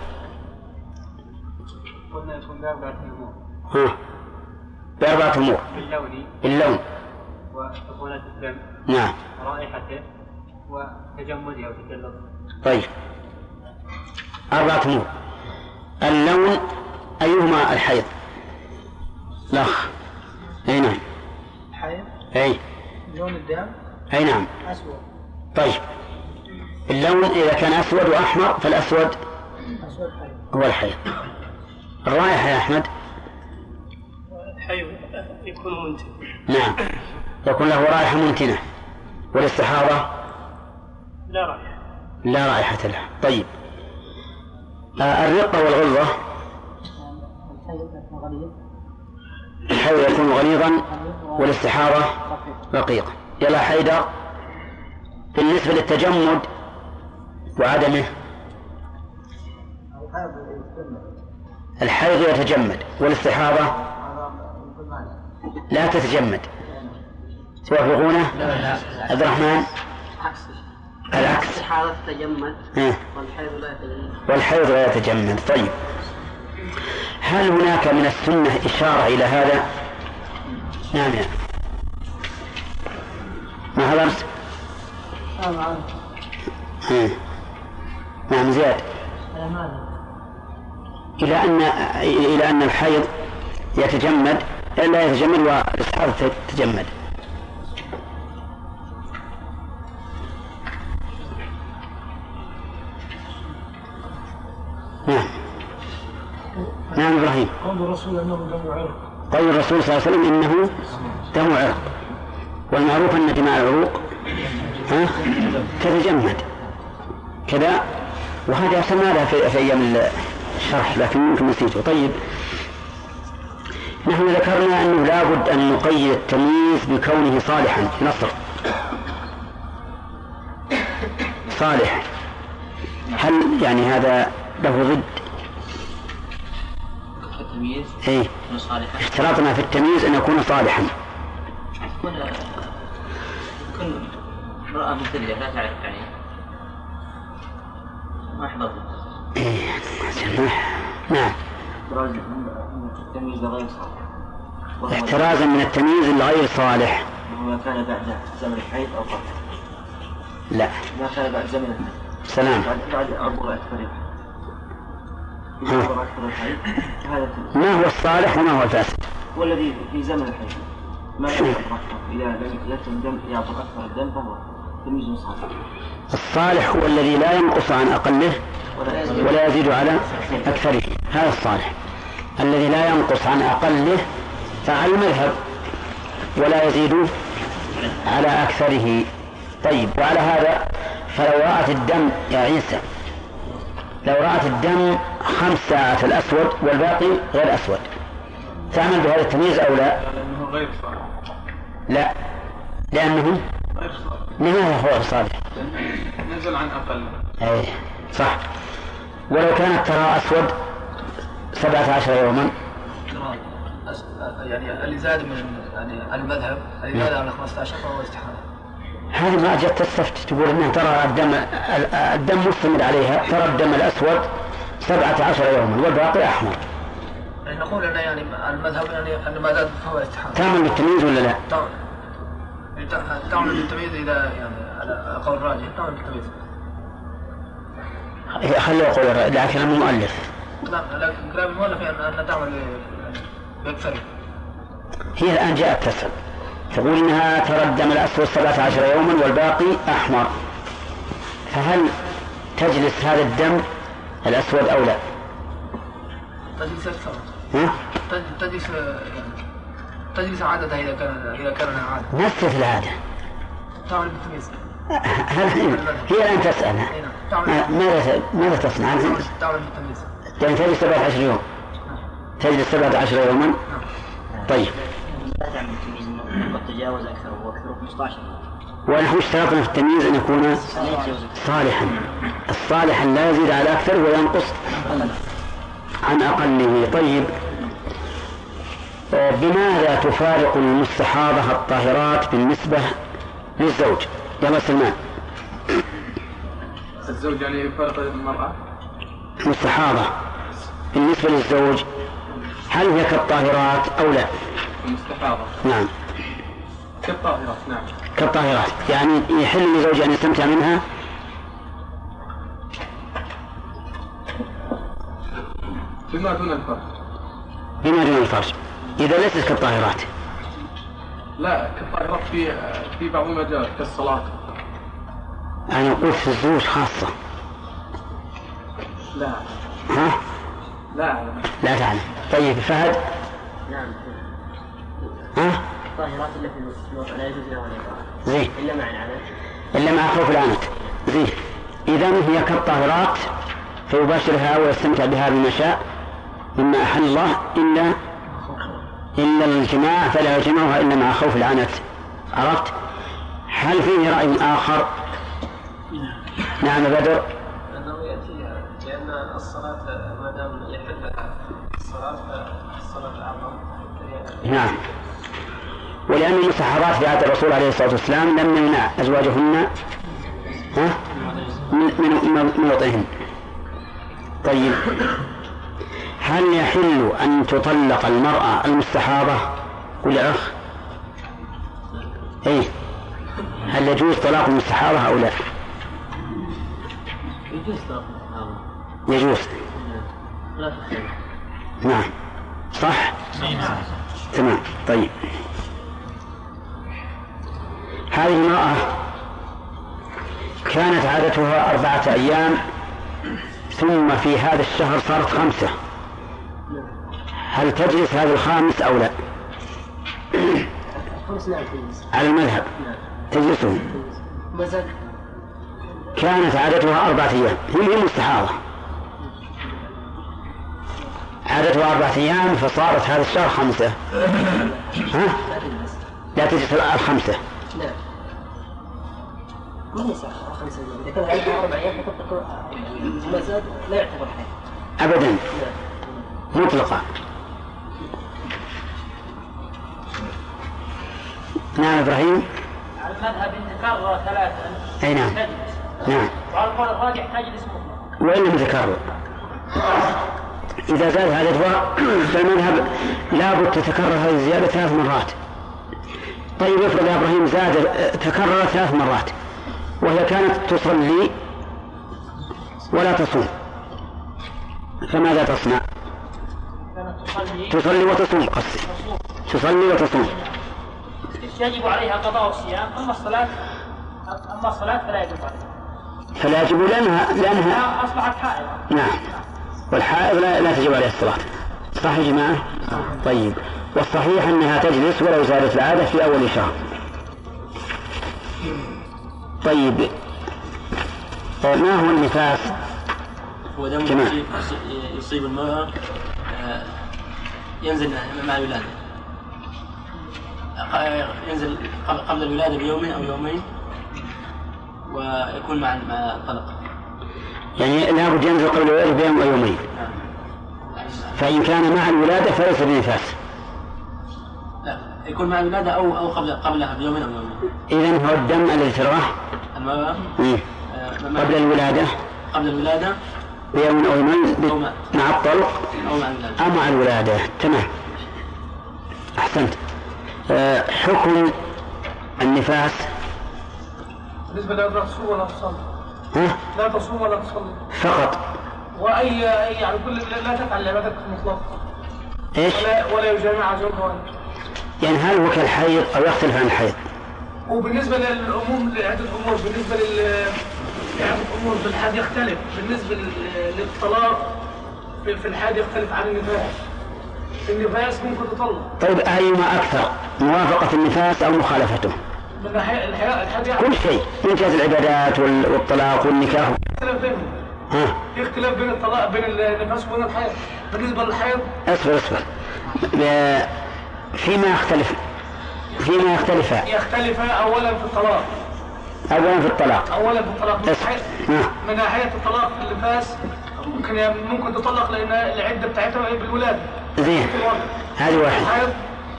قلنا يكون بأربعة أمور. ها. بأربعة أمور. باللون. اللون وسخونة الدم. نعم. ورائحته وتجمده تجلطه طيب. أربعة أمور اللون أيهما الحيض؟ الأخ. أي نعم. حيض أي. لون الدم. أي نعم. أسود. طيب. اللون إذا كان أسود وأحمر فالأسود أسود حيض. هو الحيض. الرائحة يا أحمد؟ حيض يكون منتج نعم. يكون له رائحة منتنة. والاستحاضة لا رائحة لا رائحة لها طيب. آه الرقة والغلظة. الحيض يكون غليظا والاستحاضة رقيقة. يلا حيدر بالنسبة للتجمد وعدمه. الحيض يتجمد والاستحاضة لا تتجمد. توافقونه عبد الرحمن. العكس. تتجمد ها. والحيض لا يتجمد. والحيض لا يتجمد. طيب. هل هناك من السنة إشارة إلى هذا؟ نعم. يا ما حضرت ها. نعم زياد. إلى أن إلى أن الحيض يتجمد لا يتجمد والاستحاضة تتجمد. نعم. إبراهيم. قول الرسول أنه دم عرق. قول الرسول صلى الله عليه وسلم إنه دم عرق. والمعروف أن دماء العروق ها تتجمد كذا. وهذا سمعنا في, في أيام الشرح لكن يمكن نسيته. طيب. نحن ذكرنا أنه لا بد أن نقيد التمييز بكونه صالحا. نصر. صالح. هل يعني هذا له ضد؟ التمييز؟ اي اشتراطنا في التمييز أن يكون صالحا. يكون يكون امرأة مثلية لا تعرف يعني. ما يحضر إيه. نعم. التمييز غير صالح. احترازا من التمييز الغير صالح. وما كان بعد زمن الحيض أو قبل. لا. ما كان بعد زمن الحيض. سلام. بعد بعد عبور أكثر ما هو الصالح وما هو الفاسد؟ والذي في زمن الحيض ما يعطي أكثر؟ إذا لم يتم الدم يعطي أكثر الدم فهو صالح. الصالح هو الذي لا ينقص عن أقله ولا يزيد. ولا يزيد على أكثره. هذا الصالح. الذي لا ينقص عن أقله فعلى المذهب ولا يزيد على أكثره. طيب وعلى هذا فلو رأت الدم يا عيسى لو رأت الدم خمس ساعات الأسود والباقي غير أسود. تعمل بهذا التمييز أو لا؟ لأنه غير صالح لا. لأنه غير صالح لماذا هو غير صالح؟ نزل عن أقل. أي صح. ولو كانت ترى أسود سبعة عشر يوما. يعني اللي زاد من يعني المذهب اللي زاد على 15 فهو استحالة. هذه ما جت تستفتي تقول إنها ترى الدم الدم مستمر عليها ترى الدم الأسود سبعة عشر يوما والباقي أحمر. نقول إن يعني المذهب يعني إن ما زاد فهو استحاله تعمل بالتمييز ولا لا؟ تعمل تع- تعمل بالتمييز إذا يعني على قول راجح تعمل بالتمييز خليه يقول لكن المؤلف لا لكن كلام المؤلف يعني أن تعمل باكثر هي الآن جاءت تسأل. تقول إنها ترى الدم الاسود سبعة عشر يوما والباقي أحمر. فهل تجلس هذا الدم الأسود أو لا؟ تجلس أكثر ها؟ تج- تجلس تجلس عادتها إذا كان إذا كان لها عاده نفس العادة. تعمل بالتمييز هي الآن تسأل. نعم ما- ماذا ماذا تصنع؟ تعمل بالتمييز يعني تجلس سبعة عشر يوم. تجلس سبعة عشر يوما. طيب. لا تعمل تمييز انه قد تجاوز أكثر وأكثر 15 ونحن اشترطنا في التمييز أن يكون صالحا. الصالح لا يزيد على أكثر وينقص عن أقله. طيب. بماذا تفارق المستحاضة الطاهرات بالنسبة للزوج؟ يا سلمان. الزوج يعني يفارق المرأة؟ المستحاضة بالنسبة للزوج هل هي كالطاهرات أو لا؟ المستحاضة. نعم. كالطاهرات نعم. كالطاهرات يعني يحل لزوج أن يستمتع منها؟ بما دون الفرج. بما دون الفرج. إذا ليست كالطاهرات لا كالطاهرات في في بعض المجالات كالصلاة أنا أقول في الزوج خاصة. لا. ها؟ لا. أعلم لا تعلم. طيب فهد؟ نعم. ها؟ الطاهرات اللي في الوضع لا يجوز لها الإطاعة زين إلا مع العنت إلا مع خوف العنت. زين إذا هي كالطاهرات فيباشرها ويستمتع بها بما شاء. مما أحل الله إلا إلا الجماع فلا يجمعها إلا مع خوف العنت. عرفت؟ هل فيه رأي آخر؟ نعم بدر. لأنه يأتي لأن الصلاة ما دام يحلها الصلاة فالصلاة أعظم نعم. ولأن المستحاضات في عهد الرسول عليه الصلاة والسلام لم يمنع أزواجهن ها؟ من من وطئهن. طيب. هل يحل أن تطلق المرأة المستحاضة؟ قل يا أخ. إيه. هل يجوز طلاق المستحاضة أو لا؟ يجوز طلاق يجوز. نعم. صح؟ تمام. طيب. هذه المرأة كانت عادتها أربعة أيام ثم في هذا الشهر صارت خمسة. هل تجلس هذا الخامس أو لا؟ على المذهب. تجلسه كانت عادتها أربعة أيام. هي مستحاضة. عادتها أربعة أيام فصارت هذا الشهر خمسة. ها؟ لا تجلس الخمسة ما هي صح خمسة أيام إذا كان عندها أربع أيام فتترك المزاج لا يعتبر حيض أبدا. نعم. مطلقة نعم إبراهيم. على المذهب إن تكرر ثلاثا أي نعم. نعم. وعلى القول الراجح تجلس مطلقا. وإن لم يتكرر. إذا زاد هذا الدواء فالمذهب لابد تتكرر هذه الزيادة ثلاث مرات. طيب افرض يا إبراهيم زاد تكرر ثلاث مرات. وهي كانت تصلي ولا تصوم. فماذا تصنع؟ تصلي وتصوم قصدي. تصلي وتصوم. يجب عليها قضاء الصيام أما الصلاة أما الصلاة فلا يجب عليها. فلا يجب لأنها لأنها لا أصبحت حائضة نعم. والحائض لا, لا تجب عليها الصلاة. صح يا جماعة؟ طيب. والصحيح أنها تجلس ولو زادت العادة في أول شهر. طيب. آه، ما هو النفاس؟ هو دم. يصيب, يصيب المرأة آه، ينزل مع الولادة. آه، ينزل قبل الولادة بيوم أو يومين ويكون مع مع الطلق يعني لابد ينزل قبل الولادة بيوم أو يومين. نعم. فإن كان مع الولادة فليس بنفاس. لا يكون مع الولادة أو أو قبل قبلها بيوم أو يومين. إذا هو الدم الذي تراه المرأة مم. آه، قبل الولادة. قبل الولادة؟ بيوم أو يومين أو مع- الطلق. أو مع الولادة. أو مع الولادة. تمام. أحسنت. آه، حكم النفاس. بالنسبة لا تصوم ولا تصلي ها؟ لا تصوم ولا تصلي. فقط. وأي أي يعني كل لا تفعل عبادتك المطلقة إيش؟ ولا ولا يجامع زوجها يعني هل هو كالحيض أو يختلف عن الحيض؟ وبالنسبة للعموم لعدة أمور. بالنسبة لل لعدة أمور في الحاد يختلف. بالنسبة لل- للطلاق في الحاد يختلف عن النفاس. النفاس ممكن تطلق. طيب ايما أكثر. موافقة النفاس أو مخالفته؟ الحياة الحاد يعني. كل شيء. من جهة العبادات وال- والطلاق والنكاح. اختلاف بينهم. في اختلاف بين الطلاق بين النفاس وبين الحيض بالنسبة للحيض اصبر اصبر. فيما يختلف فيما يختلف. يختلف أولا في الطلاق. اولا في الطلاق. أولا في الطلاق. من ناحية- من ناحية الطلاق في النفاس ممكن ممكن تطلق لأن العدة بتاعتها هي بالولادة. زين. هذه واحد الحيض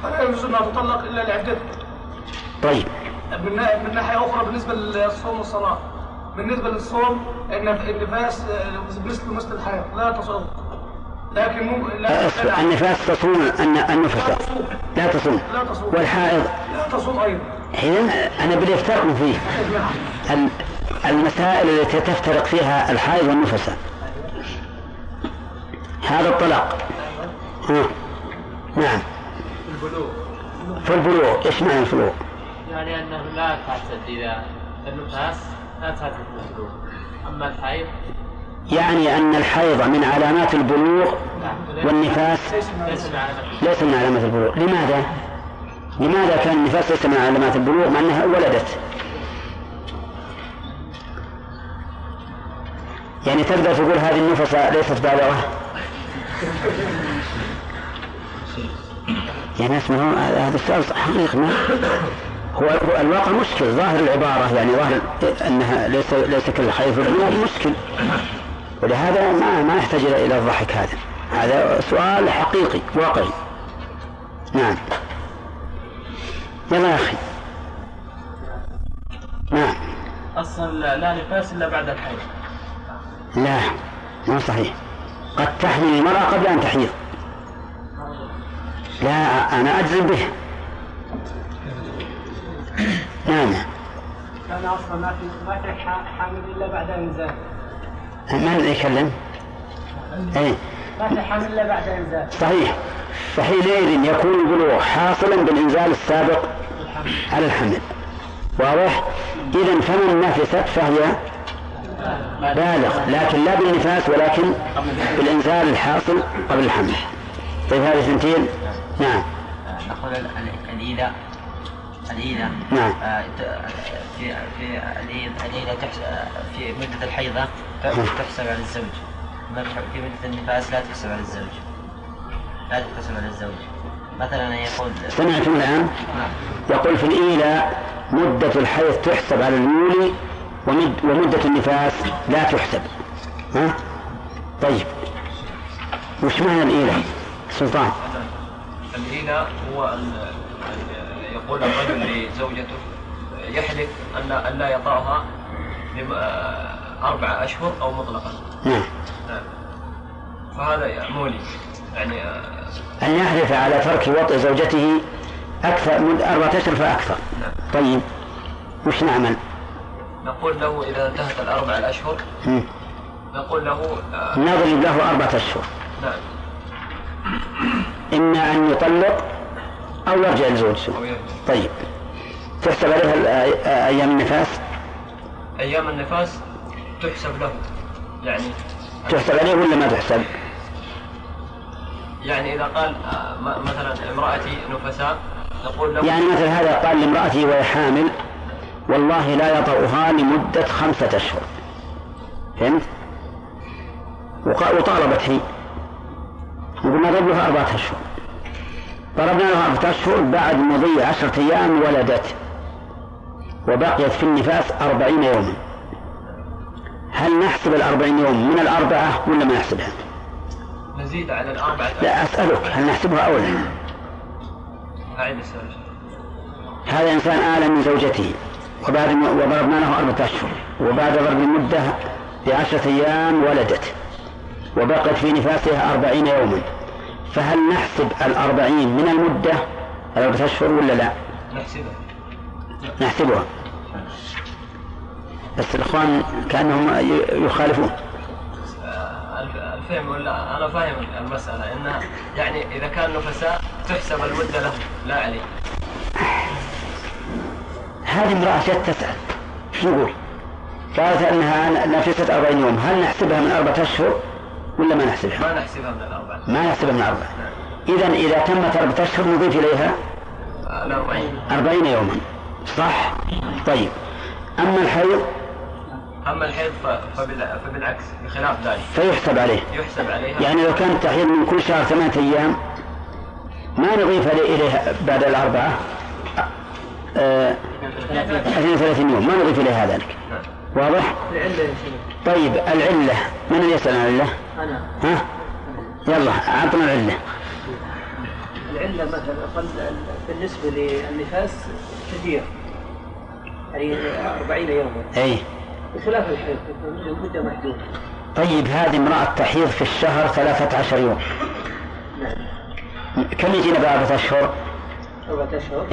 فلا يجوز إنها تطلق إلا لعدتها. طيب. من نا- من ناحية أخرى بالنسبة للصوم والصلاة. بالنسبة للصوم ان النفاس مثل مثل الحيض لا تصوم. لكن ممكن لا النفاس تصوم. الن- النفس لا تصوم. لا تصوم. لا تصوم. والحائض. لا تصوم أيضا. حين أنا بدي أفترق فيه. ال- المسائل التي تفترق فيها الحائض والنفساء هذا الطلاق. ها. نعم. في البلوغ. إيش معنى البلوغ؟ يعني أنه لا تعتد إذا النفاس لا تعتد بالبلوغ أما الحيض يعني أن الحيض من علامات البلوغ والنفاس ليس من علامات البلوغ. لماذا؟ لماذا كان النفاس ليس من علامات البلوغ؟ مع أنها ولدت؟ يعني تقدر تقول هذه النفس ليست بالغة؟ يعني اسمه هذا السؤال حقيقي ما؟ هو الواقع مشكل. ظاهر العبارة يعني ظاهر أنها ليس ليس كالحيض مشكل. ولهذا ما ما يحتاج إلى الضحك هذا. هذا سؤال حقيقي واقعي. نعم. يلا يا أخي. نعم. أصلا لا نفاس إلا بعد الحيض. لا ما صحيح. قد تحمل المرأة قبل أن تحيض. لا أنا أجزم به. نعم. كان أصلا ما في ما في حامل إلا بعد انزال من يكلم؟ اي الا بعد صحيح. فحينئذ يكون البلوغ حاصلا بالإنزال السابق على الحمل. واضح؟ إذا فمن نفست فهي بالغ. لكن لا بالنفاس ولكن بالإنزال الحاصل قبل الحمل. طيب هذه اثنتين نعم. نقول ال- ال- الإيذاء الإيذاء نعم. آه، في في آه، في مدة الحيضة ت- تحسب على الزوج. في مدة النفاس لا تحسب على الزوج. لا تحسب على الزوج. مثلا يقول سمعتم الآن؟ يقول في الإيلاء مدة الحيض تحسب على المولي ومد ومدة النفاس لا تحسب. ها؟ طيب. وش معنى الإيلاء سلطان. الإيلاء هو يقول الرجل لزوجته يحلف أن لا يطأها آه، أربعة أشهر أو مطلقا. نعم. نعم فهذا مولي يعني آه، أن يحلف على ترك وطء زوجته أكثر من أربعة أشهر فأكثر. طيب. وش نعمل؟ نقول له إذا انتهت الأربع الأشهر. نقول له آه، نضرب له أربعة أشهر. نعم. إما أن يطلق أو يرجع لزوجته. طيب. تحسب عليها الأ- أيام النفاس؟ أيام النفاس تحسب له. يعني تحسب عليه ولا ما تحسب؟ يعني إذا قال آه، مثلا امرأتي نفساء نقول له يعني مثل هذا قال لامرأته وهي حامل والله لا يطأها لمدة خمسة أشهر. فهمت؟ وطالبت هي. وقلنا ضرب لها أربعة أشهر. ضربنا لها أربعة أشهر بعد مضي عشرة أيام ولدت وبقيت في النفاس أربعين يوما هل نحسب الأربعين يوم من الأربعة ولا ما نحسبها؟ نزيد على الأربعة لا أسألك هل نحسبها أو لا؟ السؤال هذا إنسان آل من زوجته وبعد وضربنا له أربعة أشهر وبعد ضرب المدة بعشرة أيام ولدت وبقت في نفاسها أربعين يوما فهل نحسب الأربعين من المدة؟ الأربعة أشهر ولا لا؟ نحسبها. نحسبها. بس الإخوان كأنهم يخالفون. الف- الفهم ولا أنا فاهم المسألة إنها يعني إذا كان نفساء تحسب المدة له لا عليه هذه امرأة جت تسأل شو نقول؟ قالت أنها نفست أربعين يوم هل نحسبها من أربعة أشهر ولا ما نحسبها؟ ما نحسبها من الأربعة. ما نحسبها من أربعة إذا إذا تمت أربعة أشهر نضيف إليها أربعين يوما. صح؟ طيب. أما الحيض؟ أما الحيض فبالعكس بخلاف ذلك. فيحسب عليه. يحسب عليها. يعني لو كان تحيض من كل شهر ثمانية أيام ما نضيف إليها بعد الأربعة؟ آه، 32 يوم. ما نضيف إليها ذلك. واضح؟ العلة يا شيخ. طيب العلة. من اللي يسأل عن العلة؟ أنا. ها؟ يلا أعطنا العلة. العلة مثلا بالنسبة للنفاس كثير. يعني 40 يوما. أي. بخلاف الحيض مدة محدودة. طيب هذه امرأة تحيض في الشهر ثلاثة عشر يوم. كم يجينا بأربعة أشهر؟ أربعة أشهر.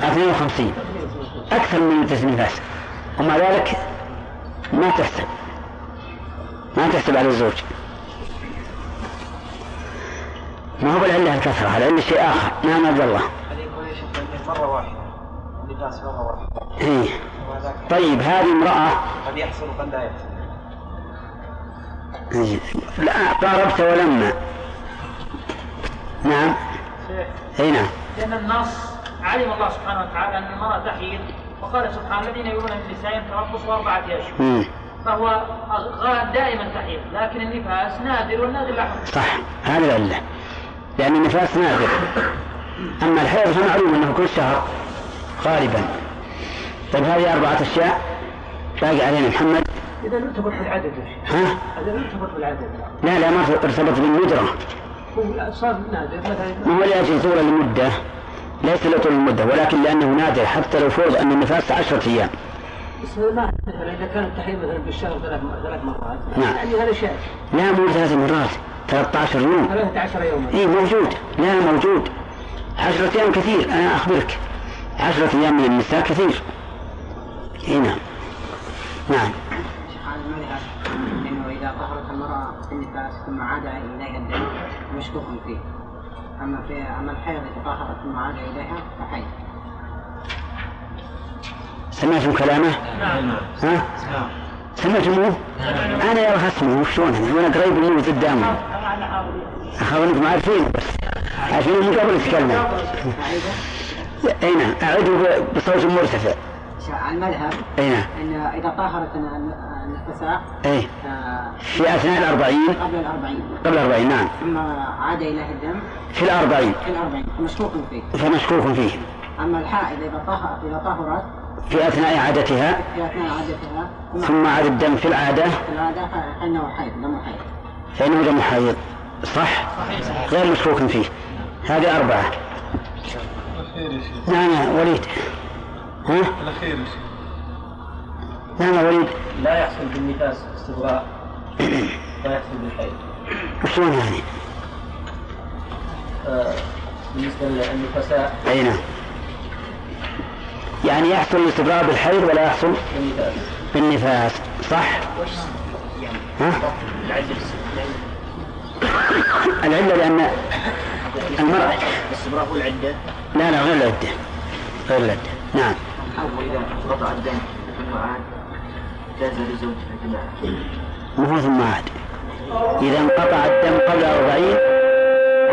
52 أكثر من مدة النفاس ومع ذلك ما تحسب ما تحسب على الزوج. ما هو بالعلة الكثرة العلة شيء آخر. نعم عبد الله. مرة واحدة. اللباس مرة واحدة. إيه. طيب هذه امرأة. قد يحصل وقد لا يحصل. إيه. لا قاربت ولما نعم. أي نعم. لأن النص علم الله سبحانه وتعالى أن المرأة تحيض وقال سبحانه الذين يؤمنون من نسائهم تربص أربعة أشهر مم. فهو غالب دائما تحيض لكن النفاس نادر والنادر لا صح. هذه العلة. لأن النفاس نادر. أما الحيض فمعلوم أنه كل شهر غالبا. طيب هذه أربعة أشياء. باقي علينا محمد. إذا ارتبط بالعدد يا شيخ ها؟ إذا ارتبط بالعدد لا لا ما ارتبط بالندرة. هو صار نادر مثلا. ما هو لأجل طول المدة؟ ليس لطول المدة ولكن لأنه نادر حتى لو فرض أن النفاس عشرة أيام. بس ما مثلا إذا كان التحيض مثلا بالشهر ثلاث ثلاث مرات. نعم. يعني هذا شيء. لا مو ثلاث مرات 13 يوم. 13 يوما. اي موجود. لا موجود. عشرة أيام كثير أنا أخبرك. عشرة أيام من النساء كثير. اي نعم. نعم. انه إذا طهرت المرأة في النفاس ثم عاد إليها الدم مشكوك فيه. أما في أما الحيض إذا طهرت ثم عاد إليها فحيض. سمعتم كلامه؟ نعم. ها؟ سمعتموه؟ أنا يا أخي اسمه شلون أنا وأنا قريب منه قدامي اخاف أنكم عارفين بس. عارفين من قبل تكلموا. اي نعم بصوت مرتفع. على المذهب اي نعم أن إذا طهرت النفساء اي آه، في أثناء الأربعين؟ قبل الأربعين. قبل الأربعين نعم. ثم عاد إليه الدم. في الأربعين. في الأربعين. مشكوك فيه. فمشكوك فيه. أما الحائض إذا طهرت إذا طهرت في أثناء عادتها. في أثناء عادتها. ثم عاد الدم في العادة. في العادة فإنه حيض دم حيض. فإنه دم حيض. صح؟ غير مشكوك فيه. هذه أربعة. الأخير يا شيخ. نعم يا وليد. ها؟ الأخير يا شيخ. نعم يا وليد. لا يحصل بالنفاس استبراء لا يحصل بالحيض. شلون يعني؟ آه، بالنسبة للنفساء أي نعم. يعني يحصل الاستبراء بالحيض ولا يحصل بالنفاس صح؟ ها؟ العلة لأن المرأة الاستبراء هو العدة لا لا غير العدة غير العدة نعم قطع الدم ثم عاد جاز لزوجها ما هو ثم عاد إذا انقطع الدم قبل أربعين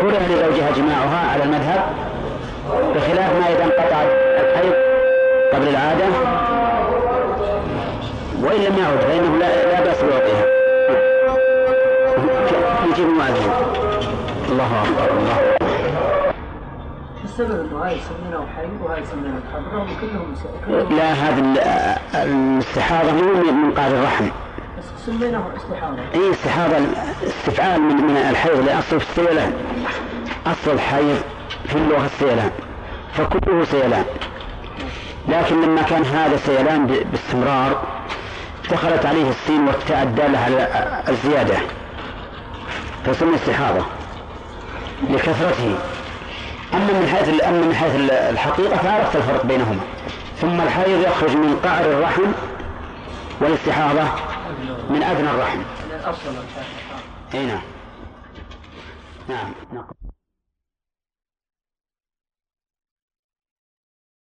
كره لزوجها جماعها على المذهب بخلاف ما إذا انقطع قبل العادة؟ وإن لم يعد فإنه لا, لا بأس بوقتها. يجيب المؤذن الله أكبر الله أكبر. السبب أنه هاي يسمونه حيض وهاي يسمونه حضره وكلهم كلهم لا هذا ال- الاستحاضة مو من قعر الرحم. بس سميناه استحاضة. اي استحاضة استفعال من من الحيض لأصل في السيلان أصل الحيض في اللغة السيلان فكله سيلان لكن لما كان هذا سيلان ب- باستمرار دخلت عليه السين والتاء الدالة على الزيادة. فسمي استحاضة لكثرته. أما من حيث أما من حيث ال- الحقيقة فعرفت الفرق بينهما. ثم الحيض يخرج من قعر الرحم والاستحاضة من أدنى الرحم. نعم. نعم. نعم